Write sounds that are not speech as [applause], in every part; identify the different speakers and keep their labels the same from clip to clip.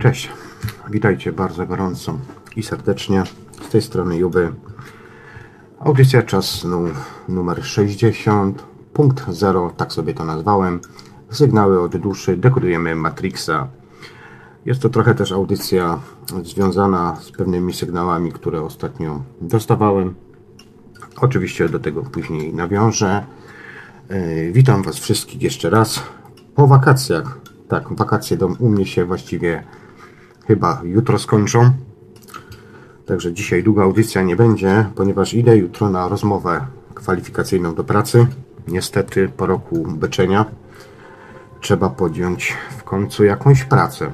Speaker 1: Cześć, witajcie bardzo gorąco i serdecznie. Z tej strony Juby. Audycja czas numer 60, punkt 0, tak sobie to nazwałem. Sygnały od duszy, dekodujemy Matrixa. Jest to trochę też audycja związana z pewnymi sygnałami, które ostatnio dostawałem. Oczywiście do tego później nawiążę. E, witam Was wszystkich jeszcze raz po wakacjach. Tak, wakacje do, u mnie się właściwie chyba jutro skończą. Także dzisiaj długa audycja nie będzie, ponieważ idę jutro na rozmowę kwalifikacyjną do pracy. Niestety po roku beczenia trzeba podjąć w końcu jakąś pracę.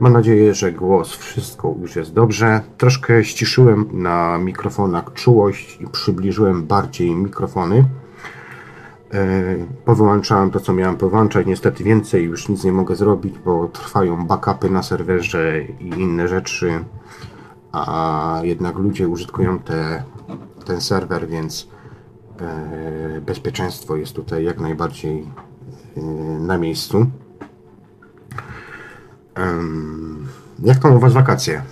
Speaker 1: Mam nadzieję, że głos, wszystko już jest dobrze. Troszkę ściszyłem na mikrofonach czułość i przybliżyłem bardziej mikrofony. E, powyłączałem to, co miałem powyłączać. Niestety więcej już nic nie mogę zrobić, bo trwają backupy na serwerze i inne rzeczy. A jednak ludzie użytkują te, ten serwer, więc e, bezpieczeństwo jest tutaj jak najbardziej e, na miejscu. Jak tam u Was wakacje?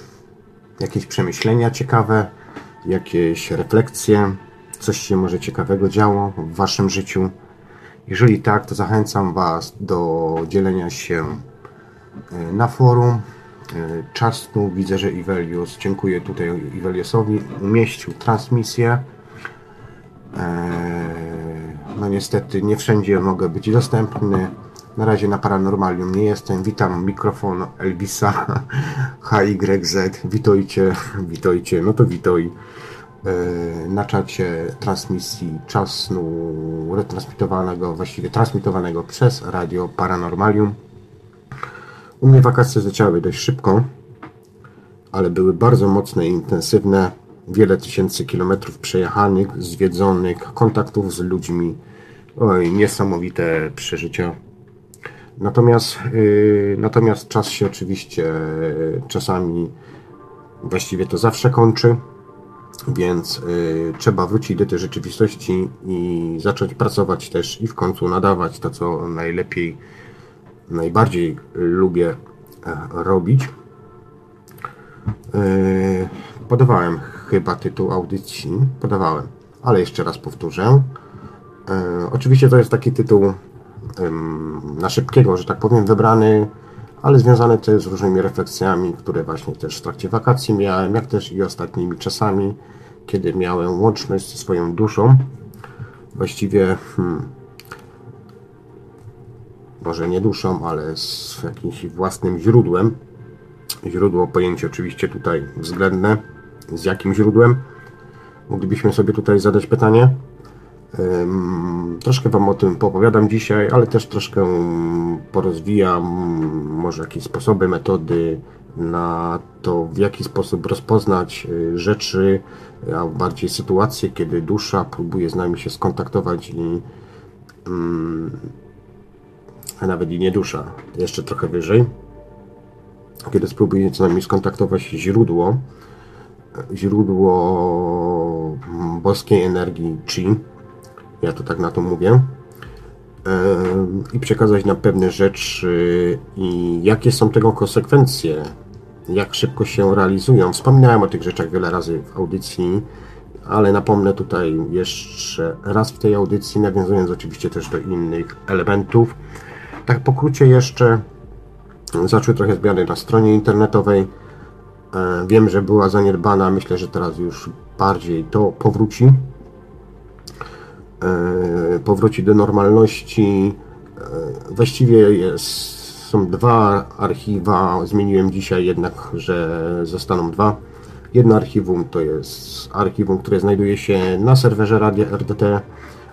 Speaker 1: Jakieś przemyślenia ciekawe? Jakieś refleksje? Coś się może ciekawego działo w Waszym życiu? Jeżeli tak, to zachęcam Was do dzielenia się e, na forum. E, Czasu widzę, że Ivelius, dziękuję tutaj Iveliusowi, umieścił transmisję. E, no niestety nie wszędzie mogę być dostępny. Na razie na Paranormalium nie jestem. Witam mikrofon Elvisa [laughs] HYZ. Witajcie, witajcie. No to witaj na czacie transmisji czasu retransmitowanego, właściwie transmitowanego przez Radio Paranormalium. U mnie wakacje zaczęły dość szybko, ale były bardzo mocne i intensywne. Wiele tysięcy kilometrów przejechanych, zwiedzonych, kontaktów z ludźmi. Oj, niesamowite przeżycia. Natomiast, yy, natomiast czas się oczywiście yy, czasami, właściwie to zawsze kończy, więc yy, trzeba wrócić do tej rzeczywistości i zacząć pracować też i w końcu nadawać to, co najlepiej, najbardziej lubię e, robić. Yy, podawałem chyba tytuł audycji, podawałem, ale jeszcze raz powtórzę. Yy, oczywiście to jest taki tytuł na szybkiego, że tak powiem, wybrany, ale związany też z różnymi refleksjami, które właśnie też w trakcie wakacji miałem, jak też i ostatnimi czasami, kiedy miałem łączność ze swoją duszą. Właściwie, hmm, może nie duszą, ale z jakimś własnym źródłem. Źródło, pojęcie oczywiście tutaj względne. Z jakim źródłem? Moglibyśmy sobie tutaj zadać pytanie. Troszkę Wam o tym poopowiadam dzisiaj, ale też troszkę porozwijam może jakieś sposoby, metody na to, w jaki sposób rozpoznać y, rzeczy, a bardziej sytuacje, kiedy dusza próbuje z nami się skontaktować i a nawet i nie dusza, jeszcze trochę wyżej, kiedy spróbuje z nami skontaktować źródło, źródło boskiej energii Chi, ja to tak na to mówię, i przekazać nam pewne rzeczy i jakie są tego konsekwencje, jak szybko się realizują. Wspominałem o tych rzeczach wiele razy w audycji, ale napomnę tutaj jeszcze raz w tej audycji, nawiązując oczywiście też do innych elementów. Tak pokrócie jeszcze zaczęły trochę zmiany na stronie internetowej. Wiem, że była zaniedbana, myślę, że teraz już bardziej to powróci. E, powróci do normalności. E, właściwie jest, są dwa archiwa. Zmieniłem dzisiaj jednak, że zostaną dwa. Jedno archiwum to jest archiwum, które znajduje się na serwerze Radia RDT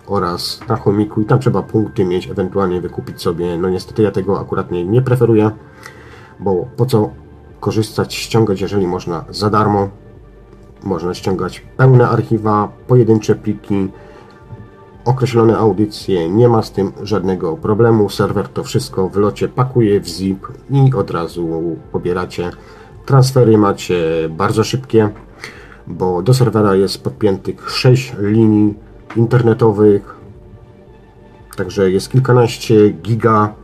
Speaker 1: oraz na chomiku i tam trzeba punkty mieć, ewentualnie wykupić sobie. No niestety ja tego akurat nie, nie preferuję, bo po co korzystać, ściągać, jeżeli można za darmo. Można ściągać pełne archiwa, pojedyncze pliki, określone audycje, nie ma z tym żadnego problemu. Serwer to wszystko w locie pakuje w zip i od razu pobieracie. Transfery macie bardzo szybkie, bo do serwera jest podpiętych 6 linii internetowych. Także jest kilkanaście giga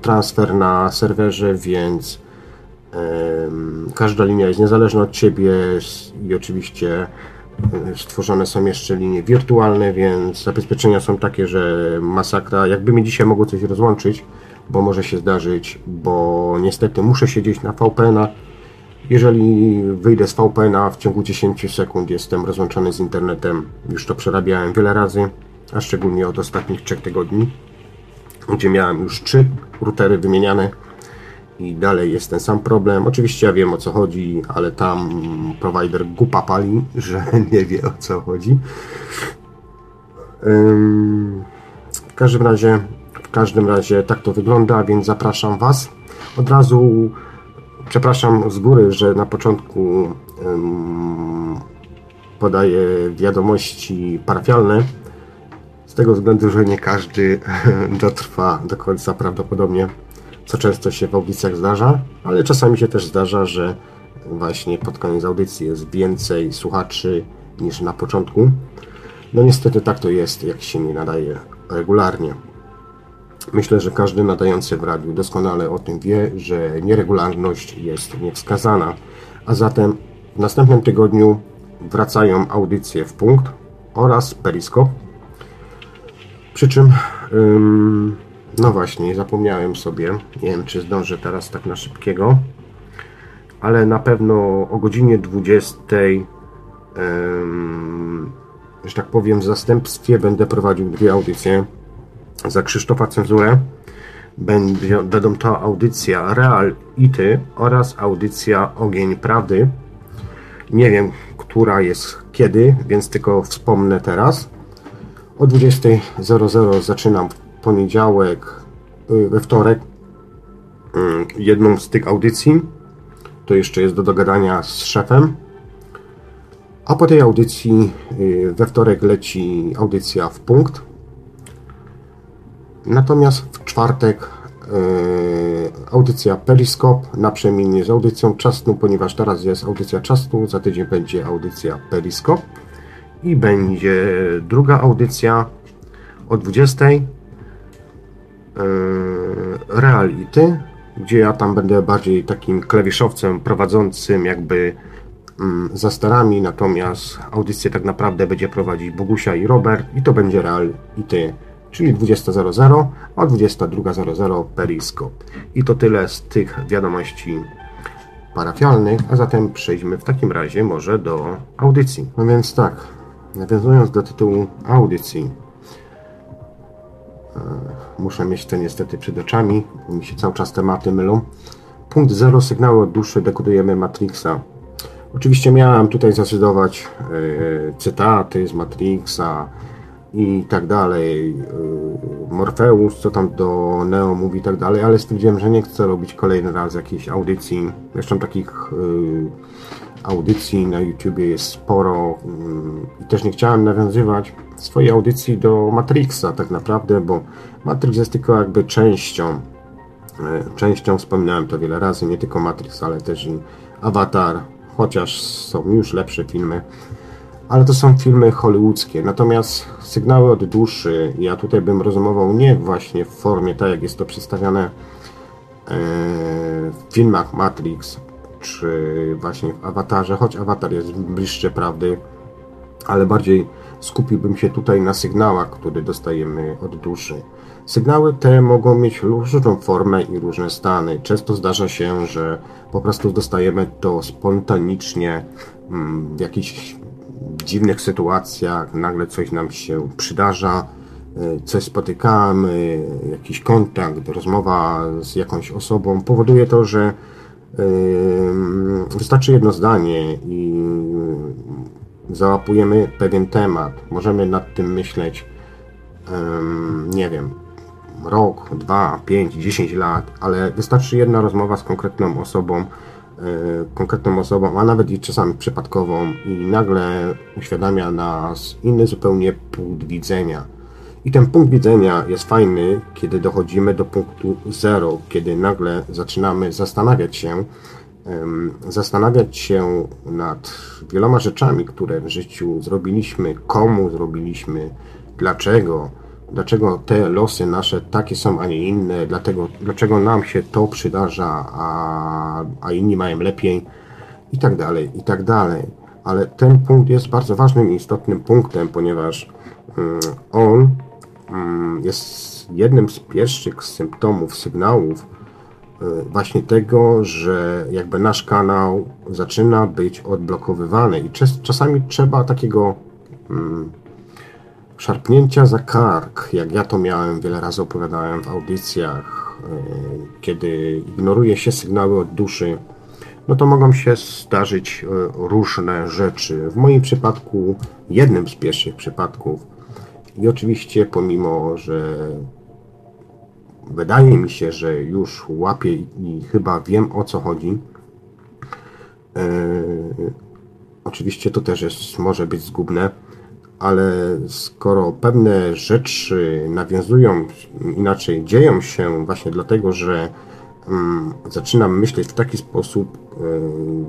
Speaker 1: transfer na serwerze, więc każda linia jest niezależna od Ciebie i oczywiście stworzone są jeszcze linie wirtualne, więc zabezpieczenia są takie, że masakra. Jakby mi dzisiaj mogło coś rozłączyć, bo może się zdarzyć, bo niestety muszę siedzieć na VPN-a. Jeżeli wyjdę z VPN-a w ciągu 10 sekund jestem rozłączony z internetem. Już to przerabiałem wiele razy, a szczególnie od ostatnich 3 tygodni, gdzie miałem już 3 routery wymieniane i dalej jest ten sam problem. Oczywiście ja wiem o co chodzi, ale tam provider gupa pali, że [laughs] nie wie o co chodzi. W każdym razie, w każdym razie tak to wygląda, więc zapraszam Was. Od razu przepraszam z góry, że na początku podaję wiadomości parafialne. Z tego względu, że nie każdy [laughs] dotrwa do końca prawdopodobnie co często się w audycjach zdarza, ale czasami się też zdarza, że właśnie pod koniec audycji jest więcej słuchaczy niż na początku. No niestety tak to jest, jak się nie nadaje regularnie. Myślę, że każdy nadający w radiu doskonale o tym wie, że nieregularność jest niewskazana. A zatem w następnym tygodniu wracają audycje w punkt oraz periskop. Przy czym no właśnie, zapomniałem sobie. Nie wiem, czy zdążę teraz tak na szybkiego. Ale na pewno o godzinie 20, że tak powiem, w zastępstwie będę prowadził dwie audycje za Krzysztofa Cenzurę. Będzie, będą to audycja Real i Ty oraz audycja Ogień Prawdy. Nie wiem, która jest kiedy, więc tylko wspomnę teraz. O 20.00 zaczynam poniedziałek, y, we wtorek y, jedną z tych audycji. To jeszcze jest do dogadania z szefem. A po tej audycji y, we wtorek leci audycja w punkt. Natomiast w czwartek audycja Periskop na przemianie z audycją czasnu, ponieważ teraz jest audycja czasnu, za tydzień będzie audycja Periskop i będzie druga audycja o 20 E, reality, gdzie ja tam będę bardziej takim klawiszowcem prowadzącym jakby mm, za starami, natomiast audycję tak naprawdę będzie prowadzić Bogusia i Robert i to będzie reality, czyli 20.00, a 22.00 Periscope. I to tyle z tych wiadomości parafialnych, a zatem przejdźmy w takim razie może do audycji. No więc tak, nawiązując do tytułu audycji, E, muszę mieć to niestety przed oczami, bo mi się cały czas tematy mylą. Punkt 0. Sygnały od duszy dekodujemy Matrixa. Oczywiście miałem tutaj zacytować e, cytaty z Matrixa i tak dalej. E, Morfeus, co tam do Neo mówi i tak dalej, ale stwierdziłem, że nie chcę robić kolejny raz jakiejś audycji. Zresztą takich audycji na YouTubie jest sporo mm, i też nie chciałem nawiązywać swojej audycji do Matrixa tak naprawdę, bo Matrix jest tylko jakby częścią e, częścią, wspominałem to wiele razy, nie tylko Matrix, ale też i Avatar, chociaż są już lepsze filmy, ale to są filmy hollywoodzkie, natomiast sygnały od duszy, ja tutaj bym rozumował nie właśnie w formie tak jak jest to przedstawiane e, w filmach Matrix, czy właśnie w Awatarze, choć Awatar jest bliższy prawdy, ale bardziej skupiłbym się tutaj na sygnałach, które dostajemy od duszy. Sygnały te mogą mieć różną formę i różne stany. Często zdarza się, że po prostu dostajemy to spontanicznie mm, w jakichś dziwnych sytuacjach, nagle coś nam się przydarza, y, coś spotykamy, jakiś kontakt, rozmowa z jakąś osobą powoduje to, że Wystarczy jedno zdanie i załapujemy pewien temat. Możemy nad tym myśleć, nie wiem, rok, dwa, pięć, dziesięć lat, ale wystarczy jedna rozmowa z konkretną osobą, e, konkretną osobą, a nawet i czasami przypadkową i nagle uświadamia nas inny zupełnie punkt widzenia i ten punkt widzenia jest fajny, kiedy dochodzimy do punktu zero, kiedy nagle zaczynamy zastanawiać się, zastanawiać się nad wieloma rzeczami, które w życiu zrobiliśmy, komu zrobiliśmy, dlaczego, dlaczego te losy nasze takie są, a nie inne, dlatego, dlaczego nam się to przydarza, a, a inni mają lepiej i tak dalej, i tak dalej. Ale ten punkt jest bardzo ważnym i istotnym punktem, ponieważ mm, on jest jednym z pierwszych symptomów, sygnałów y, właśnie tego, że jakby nasz kanał zaczyna być odblokowywany i czasami trzeba takiego mm, szarpnięcia za kark, jak ja to miałem, wiele razy opowiadałem w audycjach, y, kiedy ignoruje się sygnały od duszy, no to mogą się zdarzyć różne rzeczy. W moim przypadku, jednym z pierwszych przypadków, i oczywiście pomimo, że wydaje mi się, że już łapię i chyba wiem o co chodzi, e, oczywiście to też jest, może być zgubne, ale skoro pewne rzeczy nawiązują, inaczej dzieją się właśnie dlatego, że um, zaczynam myśleć w taki sposób, um,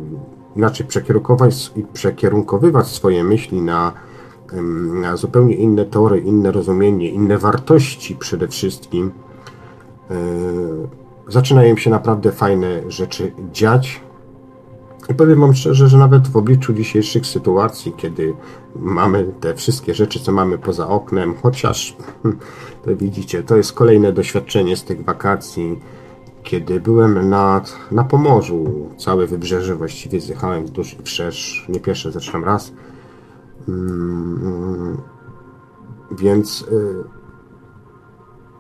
Speaker 1: inaczej przekierunkować i przekierunkowywać swoje myśli na na zupełnie inne tory, inne rozumienie, inne wartości przede wszystkim, e, zaczynają się naprawdę fajne rzeczy dziać. I powiem Wam szczerze, że nawet w obliczu dzisiejszych sytuacji, kiedy mamy te wszystkie rzeczy, co mamy poza oknem, chociaż hm, to widzicie, to jest kolejne doświadczenie z tych wakacji, kiedy byłem nad, na Pomorzu, całe wybrzeże właściwie zjechałem wzdłuż i wszerz, nie pierwszy, zresztą raz, więc y,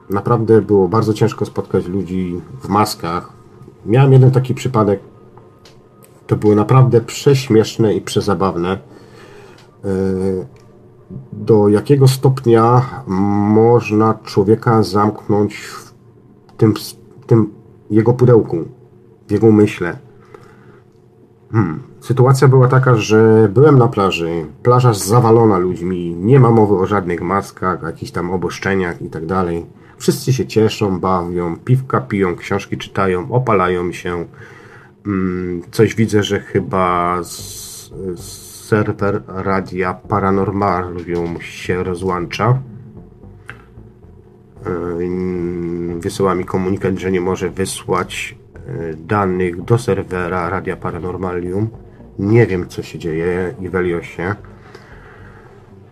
Speaker 1: naprawdę było bardzo ciężko spotkać ludzi w maskach. Miałem jeden taki przypadek. To było naprawdę prześmieszne i przezabawne. Y, do jakiego stopnia można człowieka zamknąć w tym, tym jego pudełku, w jego myśle. Hmm. Sytuacja była taka, że byłem na plaży, plaża zawalona ludźmi, nie ma mowy o żadnych maskach, jakichś tam oboszczeniach i tak dalej. Wszyscy się cieszą, bawią, piwka piją, książki czytają, opalają się. Hmm, coś widzę, że chyba z, z serwer radia Paranormalium się rozłącza. Yy, wysyła mi komunikat, że nie może wysłać E, danych do serwera Radia Paranormalium. Nie wiem, co się dzieje i Weliosie.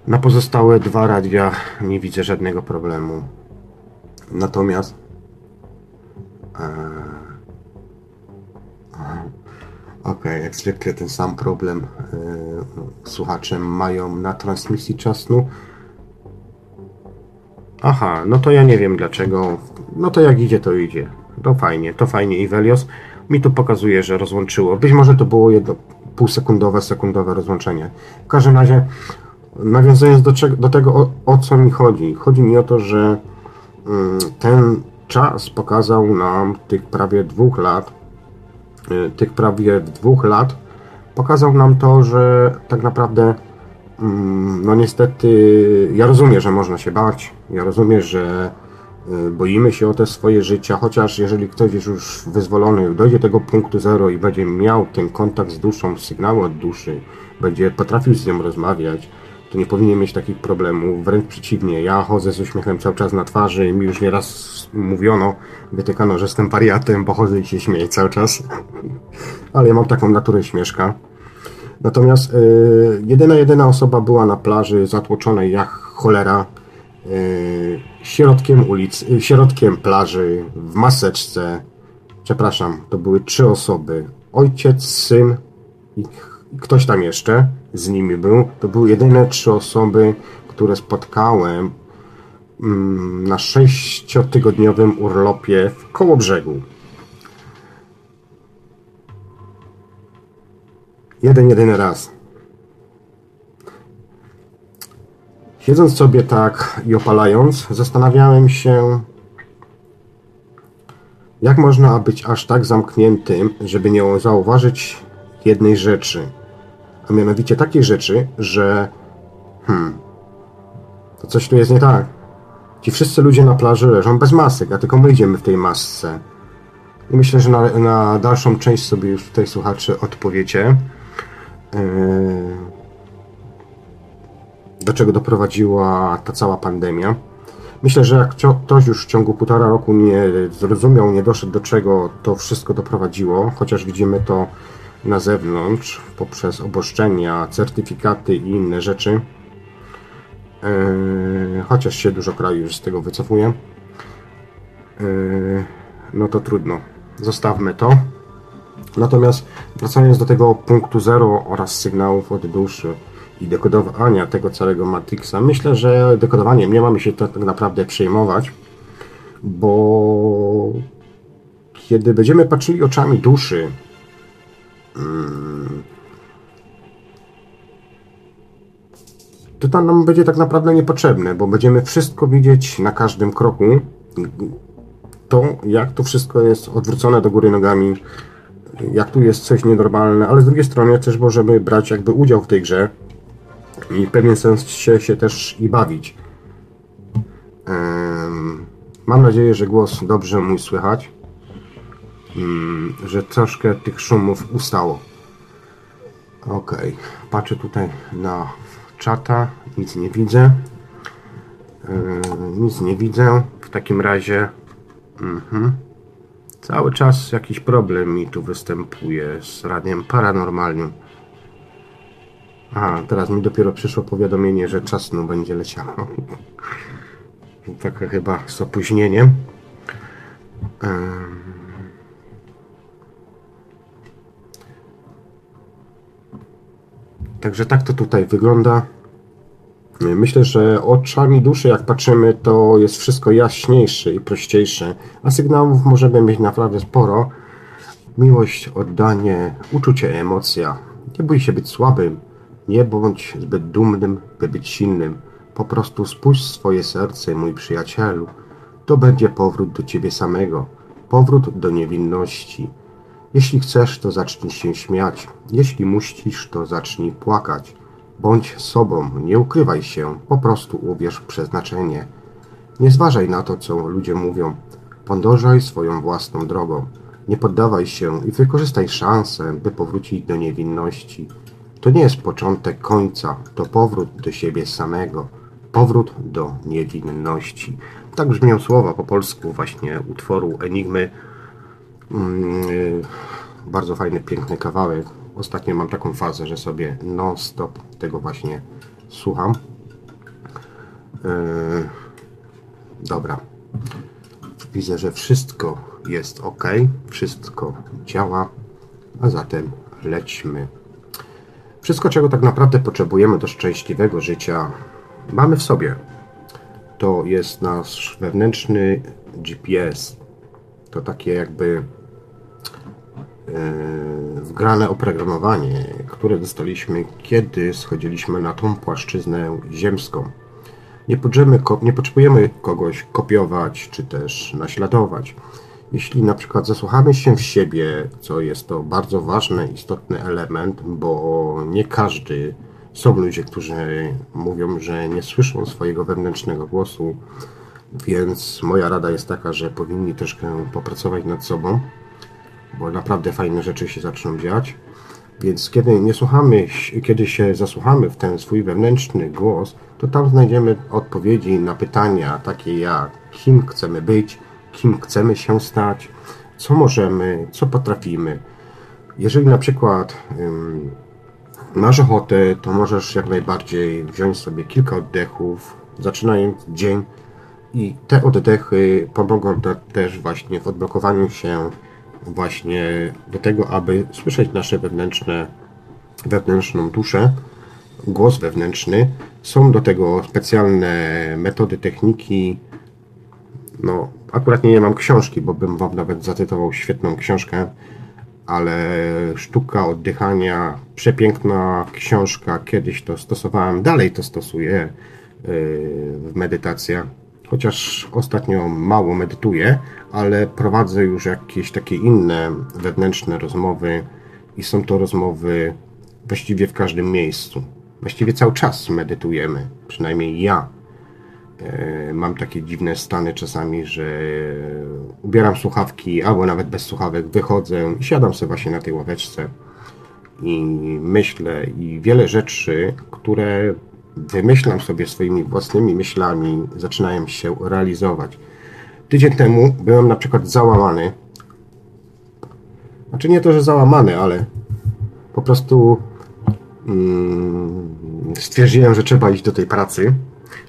Speaker 1: Na pozostałe dwa radia nie widzę żadnego problemu. Natomiast e, Ok, jak zwykle ten sam problem e, słuchacze mają na transmisji czasu. Aha, no to ja nie wiem dlaczego. No to jak idzie, to idzie. To fajnie, to fajnie Ivelios. Mi tu pokazuje, że rozłączyło. Być może to było jedno półsekundowe, sekundowe rozłączenie. W każdym razie, nawiązując do, do tego, o, o, co mi chodzi. Chodzi mi o to, że mm, ten czas pokazał nam tych prawie dwóch lat, y, tych prawie dwóch lat, pokazał nam to, że tak naprawdę mm, no niestety ja rozumiem, że można się bać, ja rozumiem, że boimy się o te swoje życia, chociaż jeżeli ktoś jest już wyzwolony, dojdzie do tego punktu zero i będzie miał ten kontakt z duszą, sygnały od duszy, będzie potrafił z nią rozmawiać, to nie powinien mieć takich problemów. Wręcz przeciwnie, ja chodzę z uśmiechem cały czas na twarzy i mi już nieraz mówiono, wytykano, że jestem wariatem, bo chodzę i się śmieję cały czas. [laughs] Ale ja mam taką naturę śmieszka. Natomiast yy, jedyna, jedyna osoba była na plaży zatłoczonej jak cholera Y, środkiem ulic, y, środkiem plaży, w maseczce. Przepraszam, to były trzy osoby. Ojciec, syn i ktoś tam jeszcze z nimi był. To były jedyne trzy osoby, które spotkałem mm, na sześciotygodniowym urlopie w koło brzegu. Jeden, jedyny raz. Siedząc sobie tak i opalając, zastanawiałem się, jak można być aż tak zamkniętym, żeby nie zauważyć jednej rzeczy. A mianowicie takiej rzeczy, że hmm, to coś tu jest nie tak. Ci wszyscy ludzie na plaży leżą bez masek, a tylko my idziemy w tej masce. I myślę, że na, na dalszą część sobie już tutaj słuchacze odpowiecie. Yy do czego doprowadziła ta cała pandemia. Myślę, że jak ktoś już w ciągu półtora roku nie zrozumiał, nie doszedł do czego to wszystko doprowadziło, chociaż widzimy to na zewnątrz poprzez oboszczenia, certyfikaty i inne rzeczy, yy, chociaż się dużo krajów już z tego wycofuje, yy, no to trudno. Zostawmy to. Natomiast wracając do tego punktu zero oraz sygnałów od duszy i dekodowania tego całego Matrixa, myślę, że dekodowaniem nie mamy się tak naprawdę przejmować, bo kiedy będziemy patrzyli oczami duszy, hmm, to to nam będzie tak naprawdę niepotrzebne, bo będziemy wszystko widzieć na każdym kroku. To, jak to wszystko jest odwrócone do góry nogami, jak tu jest coś nienormalne, ale z drugiej strony też możemy brać jakby udział w tej grze i pewien sens się, się też i bawić. Mam nadzieję, że głos dobrze mój słychać, mm, że troszkę tych szumów ustało. Ok, patrzę tutaj na czata, nic nie widzę. Nic nie widzę. W takim razie. Mhm. Cały czas jakiś problem mi tu występuje z radiem paranormalnym. Aha, teraz mi dopiero przyszło powiadomienie, że czas snu będzie leciało. Taka chyba z opóźnieniem. Także tak to tutaj wygląda. Myślę, że oczami duszy, jak patrzymy, to jest wszystko jaśniejsze i prościejsze, a sygnałów możemy mieć naprawdę sporo. Miłość, oddanie, uczucie, emocja. Nie bój się być słabym, nie bądź zbyt dumnym, by być silnym. Po prostu spójrz swoje serce, mój przyjacielu. To będzie powrót do ciebie samego, powrót do niewinności. Jeśli chcesz, to zacznij się śmiać. Jeśli musisz, to zacznij płakać. Bądź sobą, nie ukrywaj się, po prostu uwierz w przeznaczenie. Nie zważaj na to, co ludzie mówią. Podążaj swoją własną drogą. Nie poddawaj się i wykorzystaj szansę, by powrócić do niewinności. To nie jest początek końca, to powrót do siebie samego, powrót do niewinności. Tak brzmią słowa po polsku właśnie utworu Enigmy. Mm, y, bardzo fajny, piękny kawałek. Ostatnio mam taką fazę, że sobie non-stop tego właśnie słucham. Yy, dobra. Widzę, że wszystko jest ok, wszystko działa, a zatem lećmy. Wszystko, czego tak naprawdę potrzebujemy do szczęśliwego życia, mamy w sobie. To jest nasz wewnętrzny GPS. To takie jakby E, wgrane oprogramowanie, które dostaliśmy, kiedy schodziliśmy na tą płaszczyznę ziemską. Nie, nie potrzebujemy kogoś kopiować czy też naśladować. Jeśli na przykład zasłuchamy się w siebie, co jest to bardzo ważny, istotny element, bo nie każdy, są ludzie, którzy mówią, że nie słyszą swojego wewnętrznego głosu, więc moja rada jest taka, że powinni troszkę popracować nad sobą bo naprawdę fajne rzeczy się zaczną dziać. Więc kiedy nie słuchamy, kiedy się zasłuchamy w ten swój wewnętrzny głos, to tam znajdziemy odpowiedzi na pytania takie jak kim chcemy być, kim chcemy się stać, co możemy, co potrafimy. Jeżeli na przykład um, masz ochotę, to możesz jak najbardziej wziąć sobie kilka oddechów, zaczynając dzień i te oddechy pomogą też właśnie w odblokowaniu się właśnie do tego, aby słyszeć nasze wewnętrzne, wewnętrzną duszę, głos wewnętrzny. Są do tego specjalne metody, techniki. No, akurat nie, nie mam książki, bo bym Wam nawet zacytował świetną książkę, ale sztuka oddychania, przepiękna książka, kiedyś to stosowałem, dalej to stosuję yy, w medytacjach chociaż ostatnio mało medytuję, ale prowadzę już jakieś takie inne wewnętrzne rozmowy i są to rozmowy właściwie w każdym miejscu. Właściwie cały czas medytujemy, przynajmniej ja. E, mam takie dziwne stany czasami, że ubieram słuchawki albo nawet bez słuchawek wychodzę i siadam sobie właśnie na tej ławeczce i myślę i wiele rzeczy, które wymyślam sobie swoimi własnymi myślami, zaczynają się realizować. Tydzień temu byłem na przykład załamany. Znaczy nie to, że załamany, ale po prostu mm, stwierdziłem, że trzeba iść do tej pracy,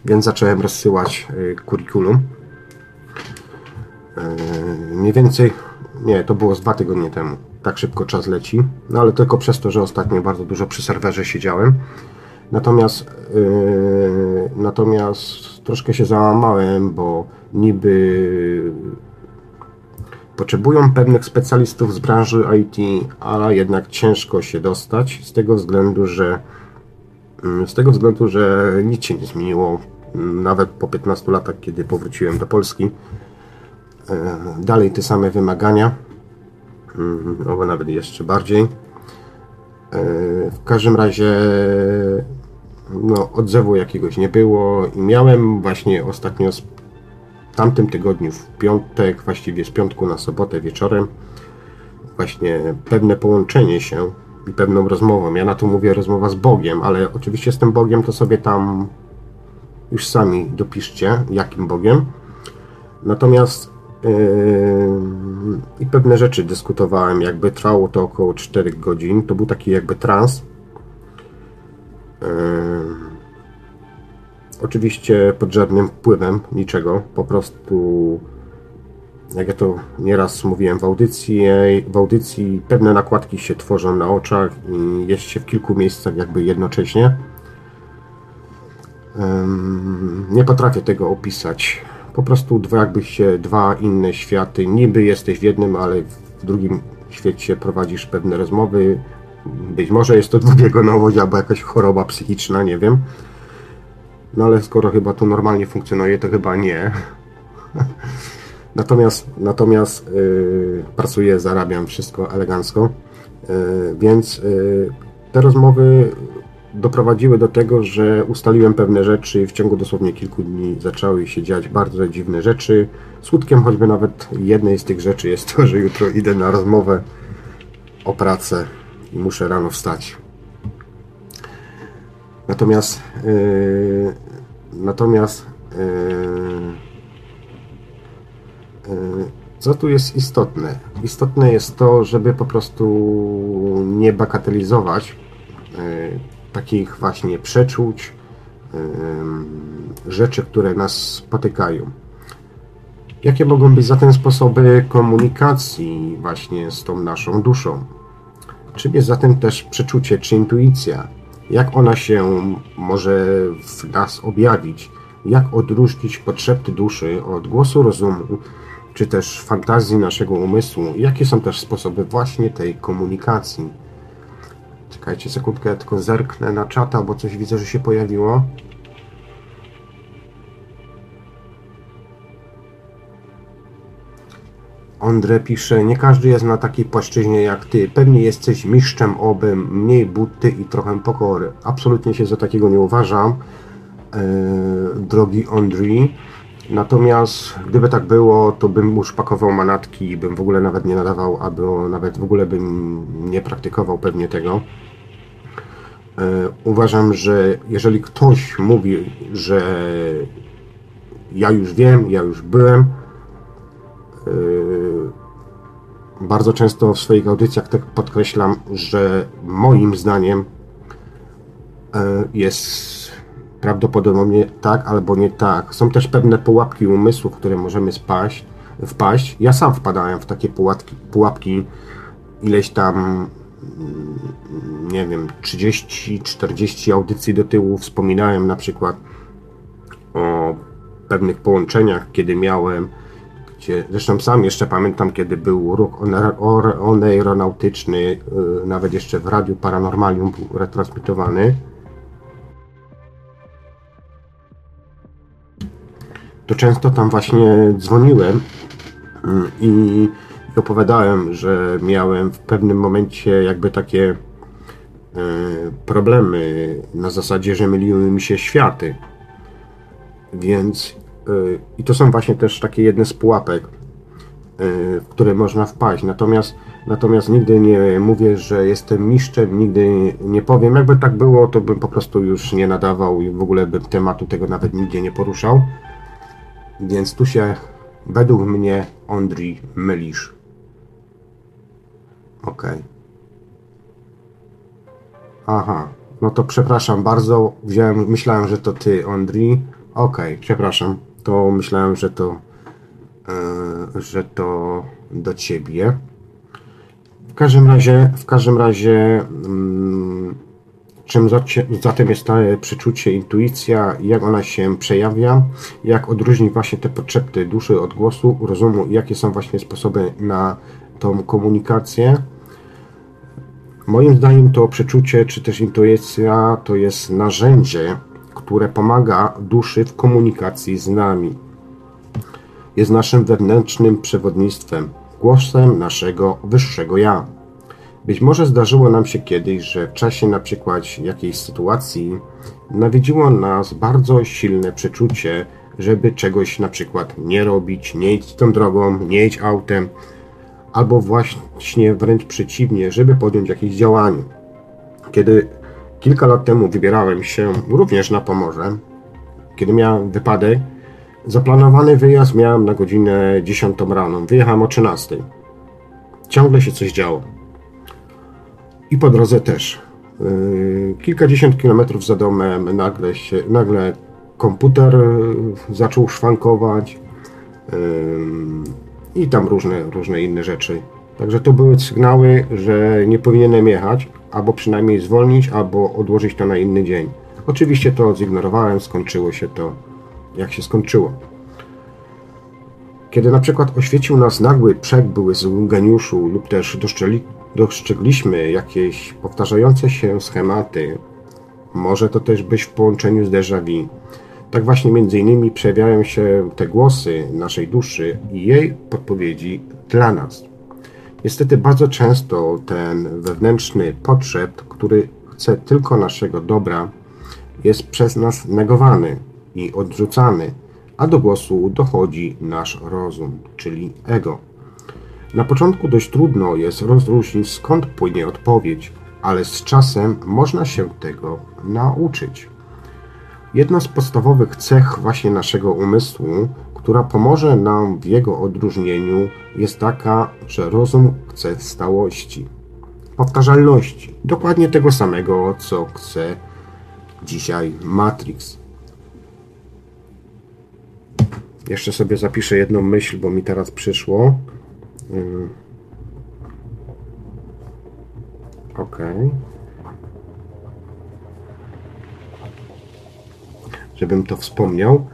Speaker 1: więc zacząłem rozsyłać y, kurikulum. Y, mniej więcej, nie, to było z dwa tygodnie temu. Tak szybko czas leci, no ale tylko przez to, że ostatnio bardzo dużo przy serwerze siedziałem. Natomiast, yy, natomiast troszkę się załamałem, bo niby potrzebują pewnych specjalistów z branży IT, ale jednak ciężko się dostać z tego względu, że z tego względu, że nic się nie zmieniło. Nawet po 15 latach, kiedy powróciłem do Polski, yy, dalej te same wymagania, albo mm, nawet jeszcze bardziej. Yy, w każdym razie no, odzewu jakiegoś nie było i miałem właśnie ostatnio w tamtym tygodniu, w piątek, właściwie z piątku na sobotę wieczorem, właśnie pewne połączenie się i pewną rozmową. Ja na to mówię rozmowa z Bogiem, ale oczywiście z tym Bogiem to sobie tam już sami dopiszcie, jakim Bogiem. Natomiast yy, i pewne rzeczy dyskutowałem, jakby trwało to około 4 godzin. To był taki jakby trans Oczywiście pod żadnym wpływem niczego, po prostu jak ja to nieraz mówiłem w audycji, w audycji pewne nakładki się tworzą na oczach i jest się w kilku miejscach jakby jednocześnie. Nie potrafię tego opisać. Po prostu dwa jakby się dwa inne światy. Niby jesteś w jednym, ale w drugim świecie prowadzisz pewne rozmowy, być może jest to dwubiegunowość albo jakaś choroba psychiczna, nie wiem. No ale skoro chyba to normalnie funkcjonuje, to chyba nie. [laughs] natomiast natomiast yy, pracuję, zarabiam wszystko elegancko. Yy, więc yy, te rozmowy doprowadziły do tego, że ustaliłem pewne rzeczy i w ciągu dosłownie kilku dni zaczęły się dziać bardzo dziwne rzeczy. Skutkiem choćby nawet jednej z tych rzeczy jest to, że jutro idę na rozmowę o pracę i muszę rano wstać. Natomiast yy, natomiast yy, co tu jest istotne? Istotne jest to, żeby po prostu nie bagatelizować yy, takich właśnie przeczuć, yy, rzeczy, które nas spotykają. Jakie mogą być zatem sposoby komunikacji właśnie z tą naszą duszą? Czym jest zatem też przeczucie czy intuicja? Jak ona się może w nas objawić? Jak odróżnić potrzeby duszy od głosu rozumu, czy też fantazji naszego umysłu? Jakie są też sposoby właśnie tej komunikacji? Czekajcie sekundkę, ja tylko zerknę na czata, bo coś widzę, że się pojawiło. Ondre pisze, nie każdy jest na takiej płaszczyźnie jak ty. Pewnie jesteś mistrzem obym, mniej buty i trochę pokory. Absolutnie się za takiego nie uważam, e, drogi Ondri. Natomiast gdyby tak było, to bym już pakował manatki i bym w ogóle nawet nie nadawał, albo nawet w ogóle bym nie praktykował pewnie tego. E, uważam, że jeżeli ktoś mówi, że ja już wiem, ja już byłem, Yy, bardzo często w swoich audycjach tak podkreślam, że moim zdaniem yy, jest prawdopodobnie tak albo nie tak. Są też pewne pułapki umysłu, w które możemy spaść, wpaść. Ja sam wpadałem w takie pułapki, pułapki ileś tam, mm, nie wiem, 30-40 audycji do tyłu. Wspominałem na przykład o pewnych połączeniach, kiedy miałem zresztą sam jeszcze pamiętam, kiedy był ruch oneironautyczny, y, nawet jeszcze w Radiu Paranormalium był retransmitowany. To często tam właśnie dzwoniłem y, i opowiadałem, że miałem w pewnym momencie jakby takie y, problemy na zasadzie, że myliły mi się światy. Więc Y, I to są właśnie też takie jedne z pułapek. w które można wpaść. Natomiast, natomiast nigdy nie mówię, że jestem mistrzem, nigdy nie powiem. Jakby tak było, to bym po prostu już nie nadawał i w ogóle bym tematu tego nawet nigdzie nie poruszał. Więc tu się według mnie Ondri mylisz. Ok. Aha, no to przepraszam bardzo. Wziąłem, myślałem, że to ty, Ondri. Ok, przepraszam. To myślałem, że to, yy, że to do ciebie. W każdym razie, w każdym razie, yy, czym zatem jest to przeczucie, intuicja, jak ona się przejawia, jak odróżnić właśnie te potrzeby duszy od głosu, rozumu, jakie są właśnie sposoby na tą komunikację. Moim zdaniem to przeczucie, czy też intuicja to jest narzędzie, które pomaga duszy w komunikacji z nami. Jest naszym wewnętrznym przewodnictwem, głosem naszego wyższego ja. Być może zdarzyło nam się kiedyś, że w czasie na przykład jakiejś sytuacji nawiedziło nas bardzo silne przeczucie, żeby czegoś na przykład nie robić, nie iść tą drogą, nie iść autem, albo właśnie wręcz przeciwnie, żeby podjąć jakieś działanie. Kiedy kilka lat temu wybierałem się również na Pomorze, kiedy miałem wypadek, zaplanowany wyjazd miałem na godzinę 10 rano. Wyjechałem o 13. Ciągle się coś działo. I po drodze też. Yy, kilkadziesiąt kilometrów za domem nagle, się, nagle komputer yy, zaczął szwankować i tam różne, różne inne rzeczy. Także to były sygnały, że nie powinienem jechać, albo przynajmniej zwolnić, albo odłożyć to na inny dzień. Oczywiście to zignorowałem, skończyło się to jak się skończyło. Kiedy na przykład oświecił nas nagły z geniuszu lub też dostrzegliśmy jakieś powtarzające się schematy, może to też być w połączeniu z déjà vu. Tak właśnie między innymi przejawiają się te głosy naszej duszy i jej podpowiedzi dla nas. Niestety bardzo często ten wewnętrzny potrzeb, który chce tylko naszego dobra, jest przez nas negowany i odrzucany, a do głosu dochodzi nasz rozum, czyli ego. Na początku dość trudno jest rozróżnić skąd płynie odpowiedź, ale z czasem można się tego nauczyć. Jedną z podstawowych cech właśnie naszego umysłu, która pomoże nam w jego odróżnieniu, jest taka, że rozum chce stałości, powtarzalności, dokładnie tego samego, co chce dzisiaj Matrix. Jeszcze sobie zapiszę jedną myśl, bo mi teraz przyszło. Mm. Ok. Żebym to wspomniał.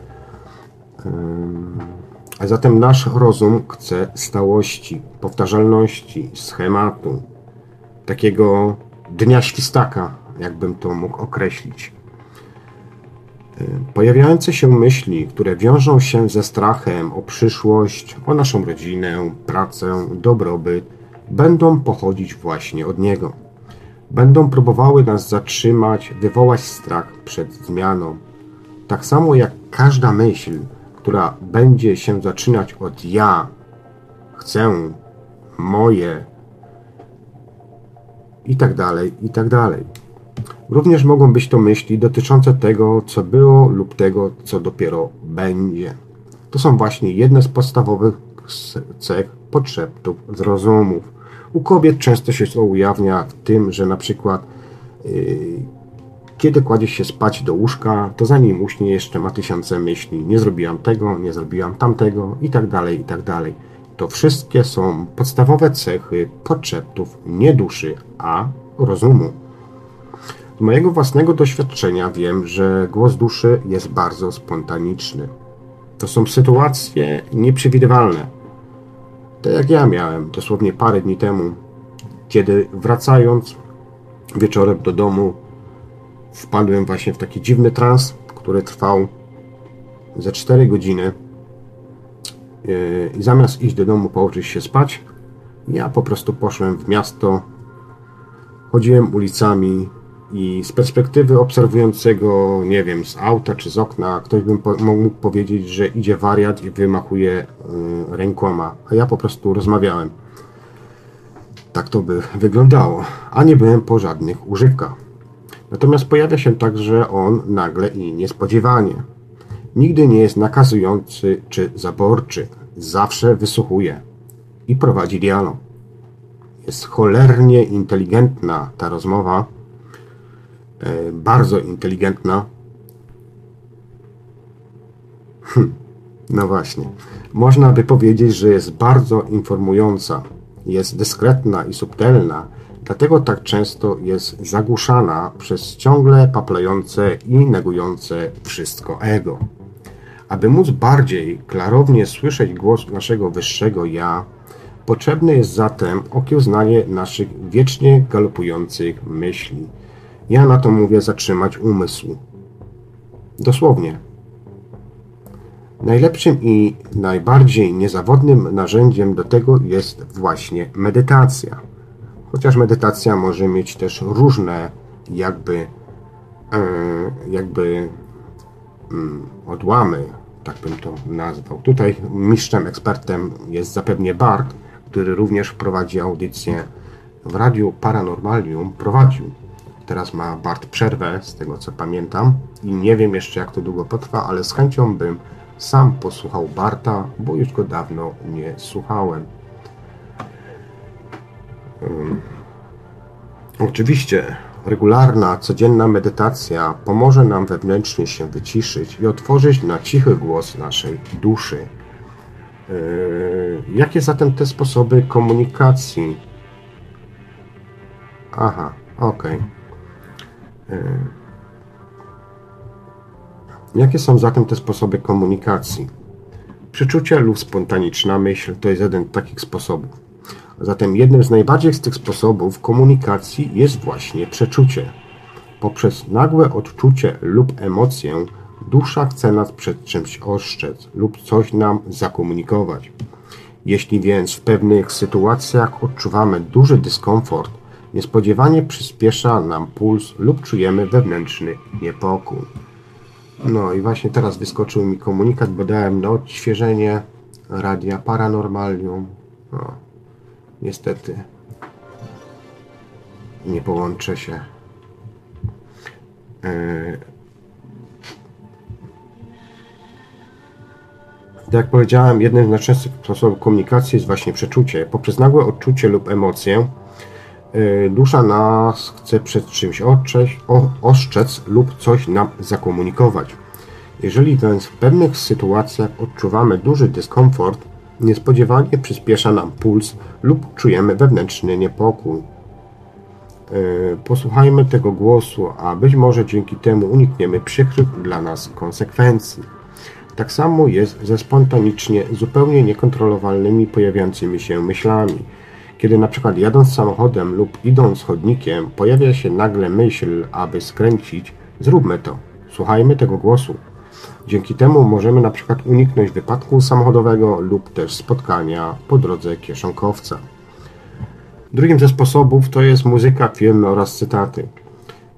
Speaker 1: A zatem nasz rozum chce stałości, powtarzalności, schematu, takiego dnia świstaka, jakbym to mógł określić. Pojawiające się myśli, które wiążą się ze strachem o przyszłość, o naszą rodzinę, pracę, dobrobyt, będą pochodzić właśnie od niego. Będą próbowały nas zatrzymać, wywołać strach przed zmianą. Tak samo jak każda myśl, która będzie się zaczynać od ja, chcę, moje i tak dalej, i tak dalej. Również mogą być to myśli dotyczące tego, co było lub tego, co dopiero będzie. To są właśnie jedne z podstawowych cech podszeptów z rozumów. U kobiet często się to ujawnia w tym, że na przykład yy, kiedy kładzie się spać do łóżka, to zanim uśnie jeszcze ma tysiące myśli. Nie zrobiłam tego, nie zrobiłam tamtego i tak dalej, i tak dalej. To wszystkie są podstawowe cechy podszeptów nie duszy, a rozumu. Z mojego własnego doświadczenia wiem, że głos duszy jest bardzo spontaniczny. To są sytuacje nieprzewidywalne. Tak jak ja miałem dosłownie parę dni temu, kiedy wracając wieczorem do domu, wpadłem właśnie w taki dziwny trans, który trwał ze 4 godziny. I zamiast iść do domu, położyć się spać, ja po prostu poszłem w miasto, chodziłem ulicami, I z perspektywy obserwującego, nie wiem, z auta czy z okna, ktoś by mógł powiedzieć, że idzie wariat i wymachuje y, rękoma, a ja po prostu rozmawiałem. Tak to by wyglądało, a nie byłem po żadnych używkach. Natomiast pojawia się także on nagle i niespodziewanie. Nigdy nie jest nakazujący czy zaborczy, zawsze wysłuchuje i prowadzi dialog. Jest cholernie inteligentna ta rozmowa, bardzo inteligentna. Hm, no właśnie. Można by powiedzieć, że jest bardzo informująca, jest dyskretna i subtelna, dlatego tak często jest zagłuszana przez ciągle paplające i negujące wszystko ego. Aby móc bardziej klarownie słyszeć głos naszego wyższego ja, potrzebne jest zatem okiełznanie naszych wiecznie galopujących myśli. Ja na to mówię zatrzymać umysł. Dosłownie. Najlepszym i najbardziej niezawodnym narzędziem do tego jest właśnie medytacja. Chociaż medytacja może mieć też różne jakby e, jakby mm, odłamy, tak bym to nazwał. Tutaj mistrzem, ekspertem jest zapewnie Bart, który również prowadzi audycję w Radiu Paranormalium. Prowadził. Teraz ma Bart przerwę, z tego co pamiętam. I nie wiem jeszcze jak to długo potrwa, ale z chęcią bym sam posłuchał Barta, bo już go dawno nie słuchałem. Um, oczywiście regularna, codzienna medytacja pomoże nam wewnętrznie się wyciszyć i otworzyć na cichy głos naszej duszy. Yy, jakie zatem te sposoby komunikacji? Aha, okej. Okay. Yy. Jakie są zatem te sposoby komunikacji? Przeczucie lub spontaniczna myśl to jest jeden z takich sposobów. Zatem jednym z najbardziej z tych sposobów komunikacji jest właśnie przeczucie. Poprzez nagłe odczucie lub emocję dusza chce nas przed czymś ostrzec lub coś nam zakomunikować. Jeśli więc w pewnych sytuacjach odczuwamy duży dyskomfort, niespodziewanie przyspiesza nam puls lub czujemy wewnętrzny niepokój. No i właśnie teraz wyskoczył mi komunikat, bo dałem na odświeżenie radia Paranormalium. No, niestety nie połączę się. Yy, Tak jak powiedziałem, jednym z najczęstszych sposobów komunikacji jest właśnie przeczucie. Poprzez nagłe odczucie lub emocję dusza nas chce przed czymś ostrzec, lub coś nam zakomunikować. Jeżeli więc w pewnych sytuacjach odczuwamy duży dyskomfort, niespodziewanie przyspiesza nam puls lub czujemy wewnętrzny niepokój. Y, posłuchajmy tego głosu, a być może dzięki temu unikniemy przykrych dla nas konsekwencji. Tak samo jest ze spontanicznie, zupełnie niekontrolowalnymi pojawiającymi się myślami. Kiedy na przykład jadąc samochodem lub idąc chodnikiem pojawia się nagle myśl, aby skręcić, zróbmy to. Słuchajmy tego głosu. Dzięki temu możemy na przykład uniknąć wypadku samochodowego lub też spotkania po drodze kieszonkowca. Drugim ze sposobów to jest muzyka, filmy oraz cytaty.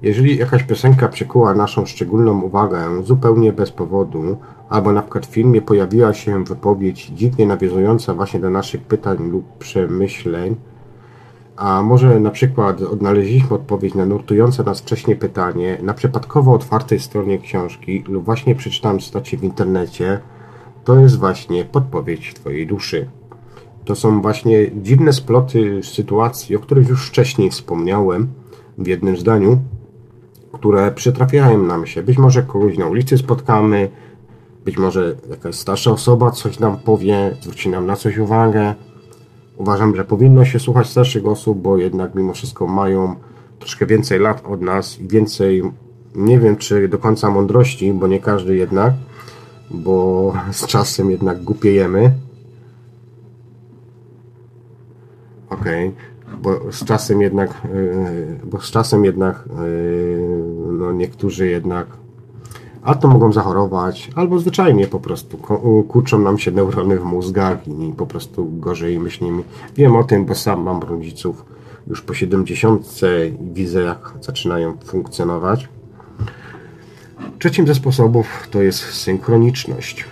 Speaker 1: Jeżeli jakaś piosenka przykuła naszą szczególną uwagę zupełnie bez powodu, albo na przykład w filmie pojawiła się wypowiedź dziwnie nawiązująca właśnie do naszych pytań lub przemyśleń, a może na przykład odnaleźliśmy odpowiedź na nurtujące nas wcześniej pytanie na przypadkowo otwartej stronie książki lub właśnie przeczytałem stacie w internecie, to jest właśnie podpowiedź Twojej duszy. To są właśnie dziwne sploty sytuacji, o których już wcześniej wspomniałem w jednym zdaniu, które przytrafiają nam się. Być może kogoś na ulicy spotkamy, być może jakaś starsza osoba coś nam powie, zwróci nam na coś uwagę. Uważam, że powinno się słuchać starszych osób, bo jednak mimo wszystko mają troszkę więcej lat od nas i więcej, nie wiem czy do końca mądrości, bo nie każdy jednak, bo [laughs] z czasem jednak głupiejemy. Okej, okay. bo z czasem jednak, yy, bo z czasem jednak, yy, no niektórzy jednak a to mogą zachorować, albo zwyczajnie po prostu kurczą nam się neurony w mózgach i po prostu gorzej myślimy. Wiem o tym, bo sam mam rodziców, już po 70 widzę, jak zaczynają funkcjonować. Trzecim ze sposobów to jest synchroniczność.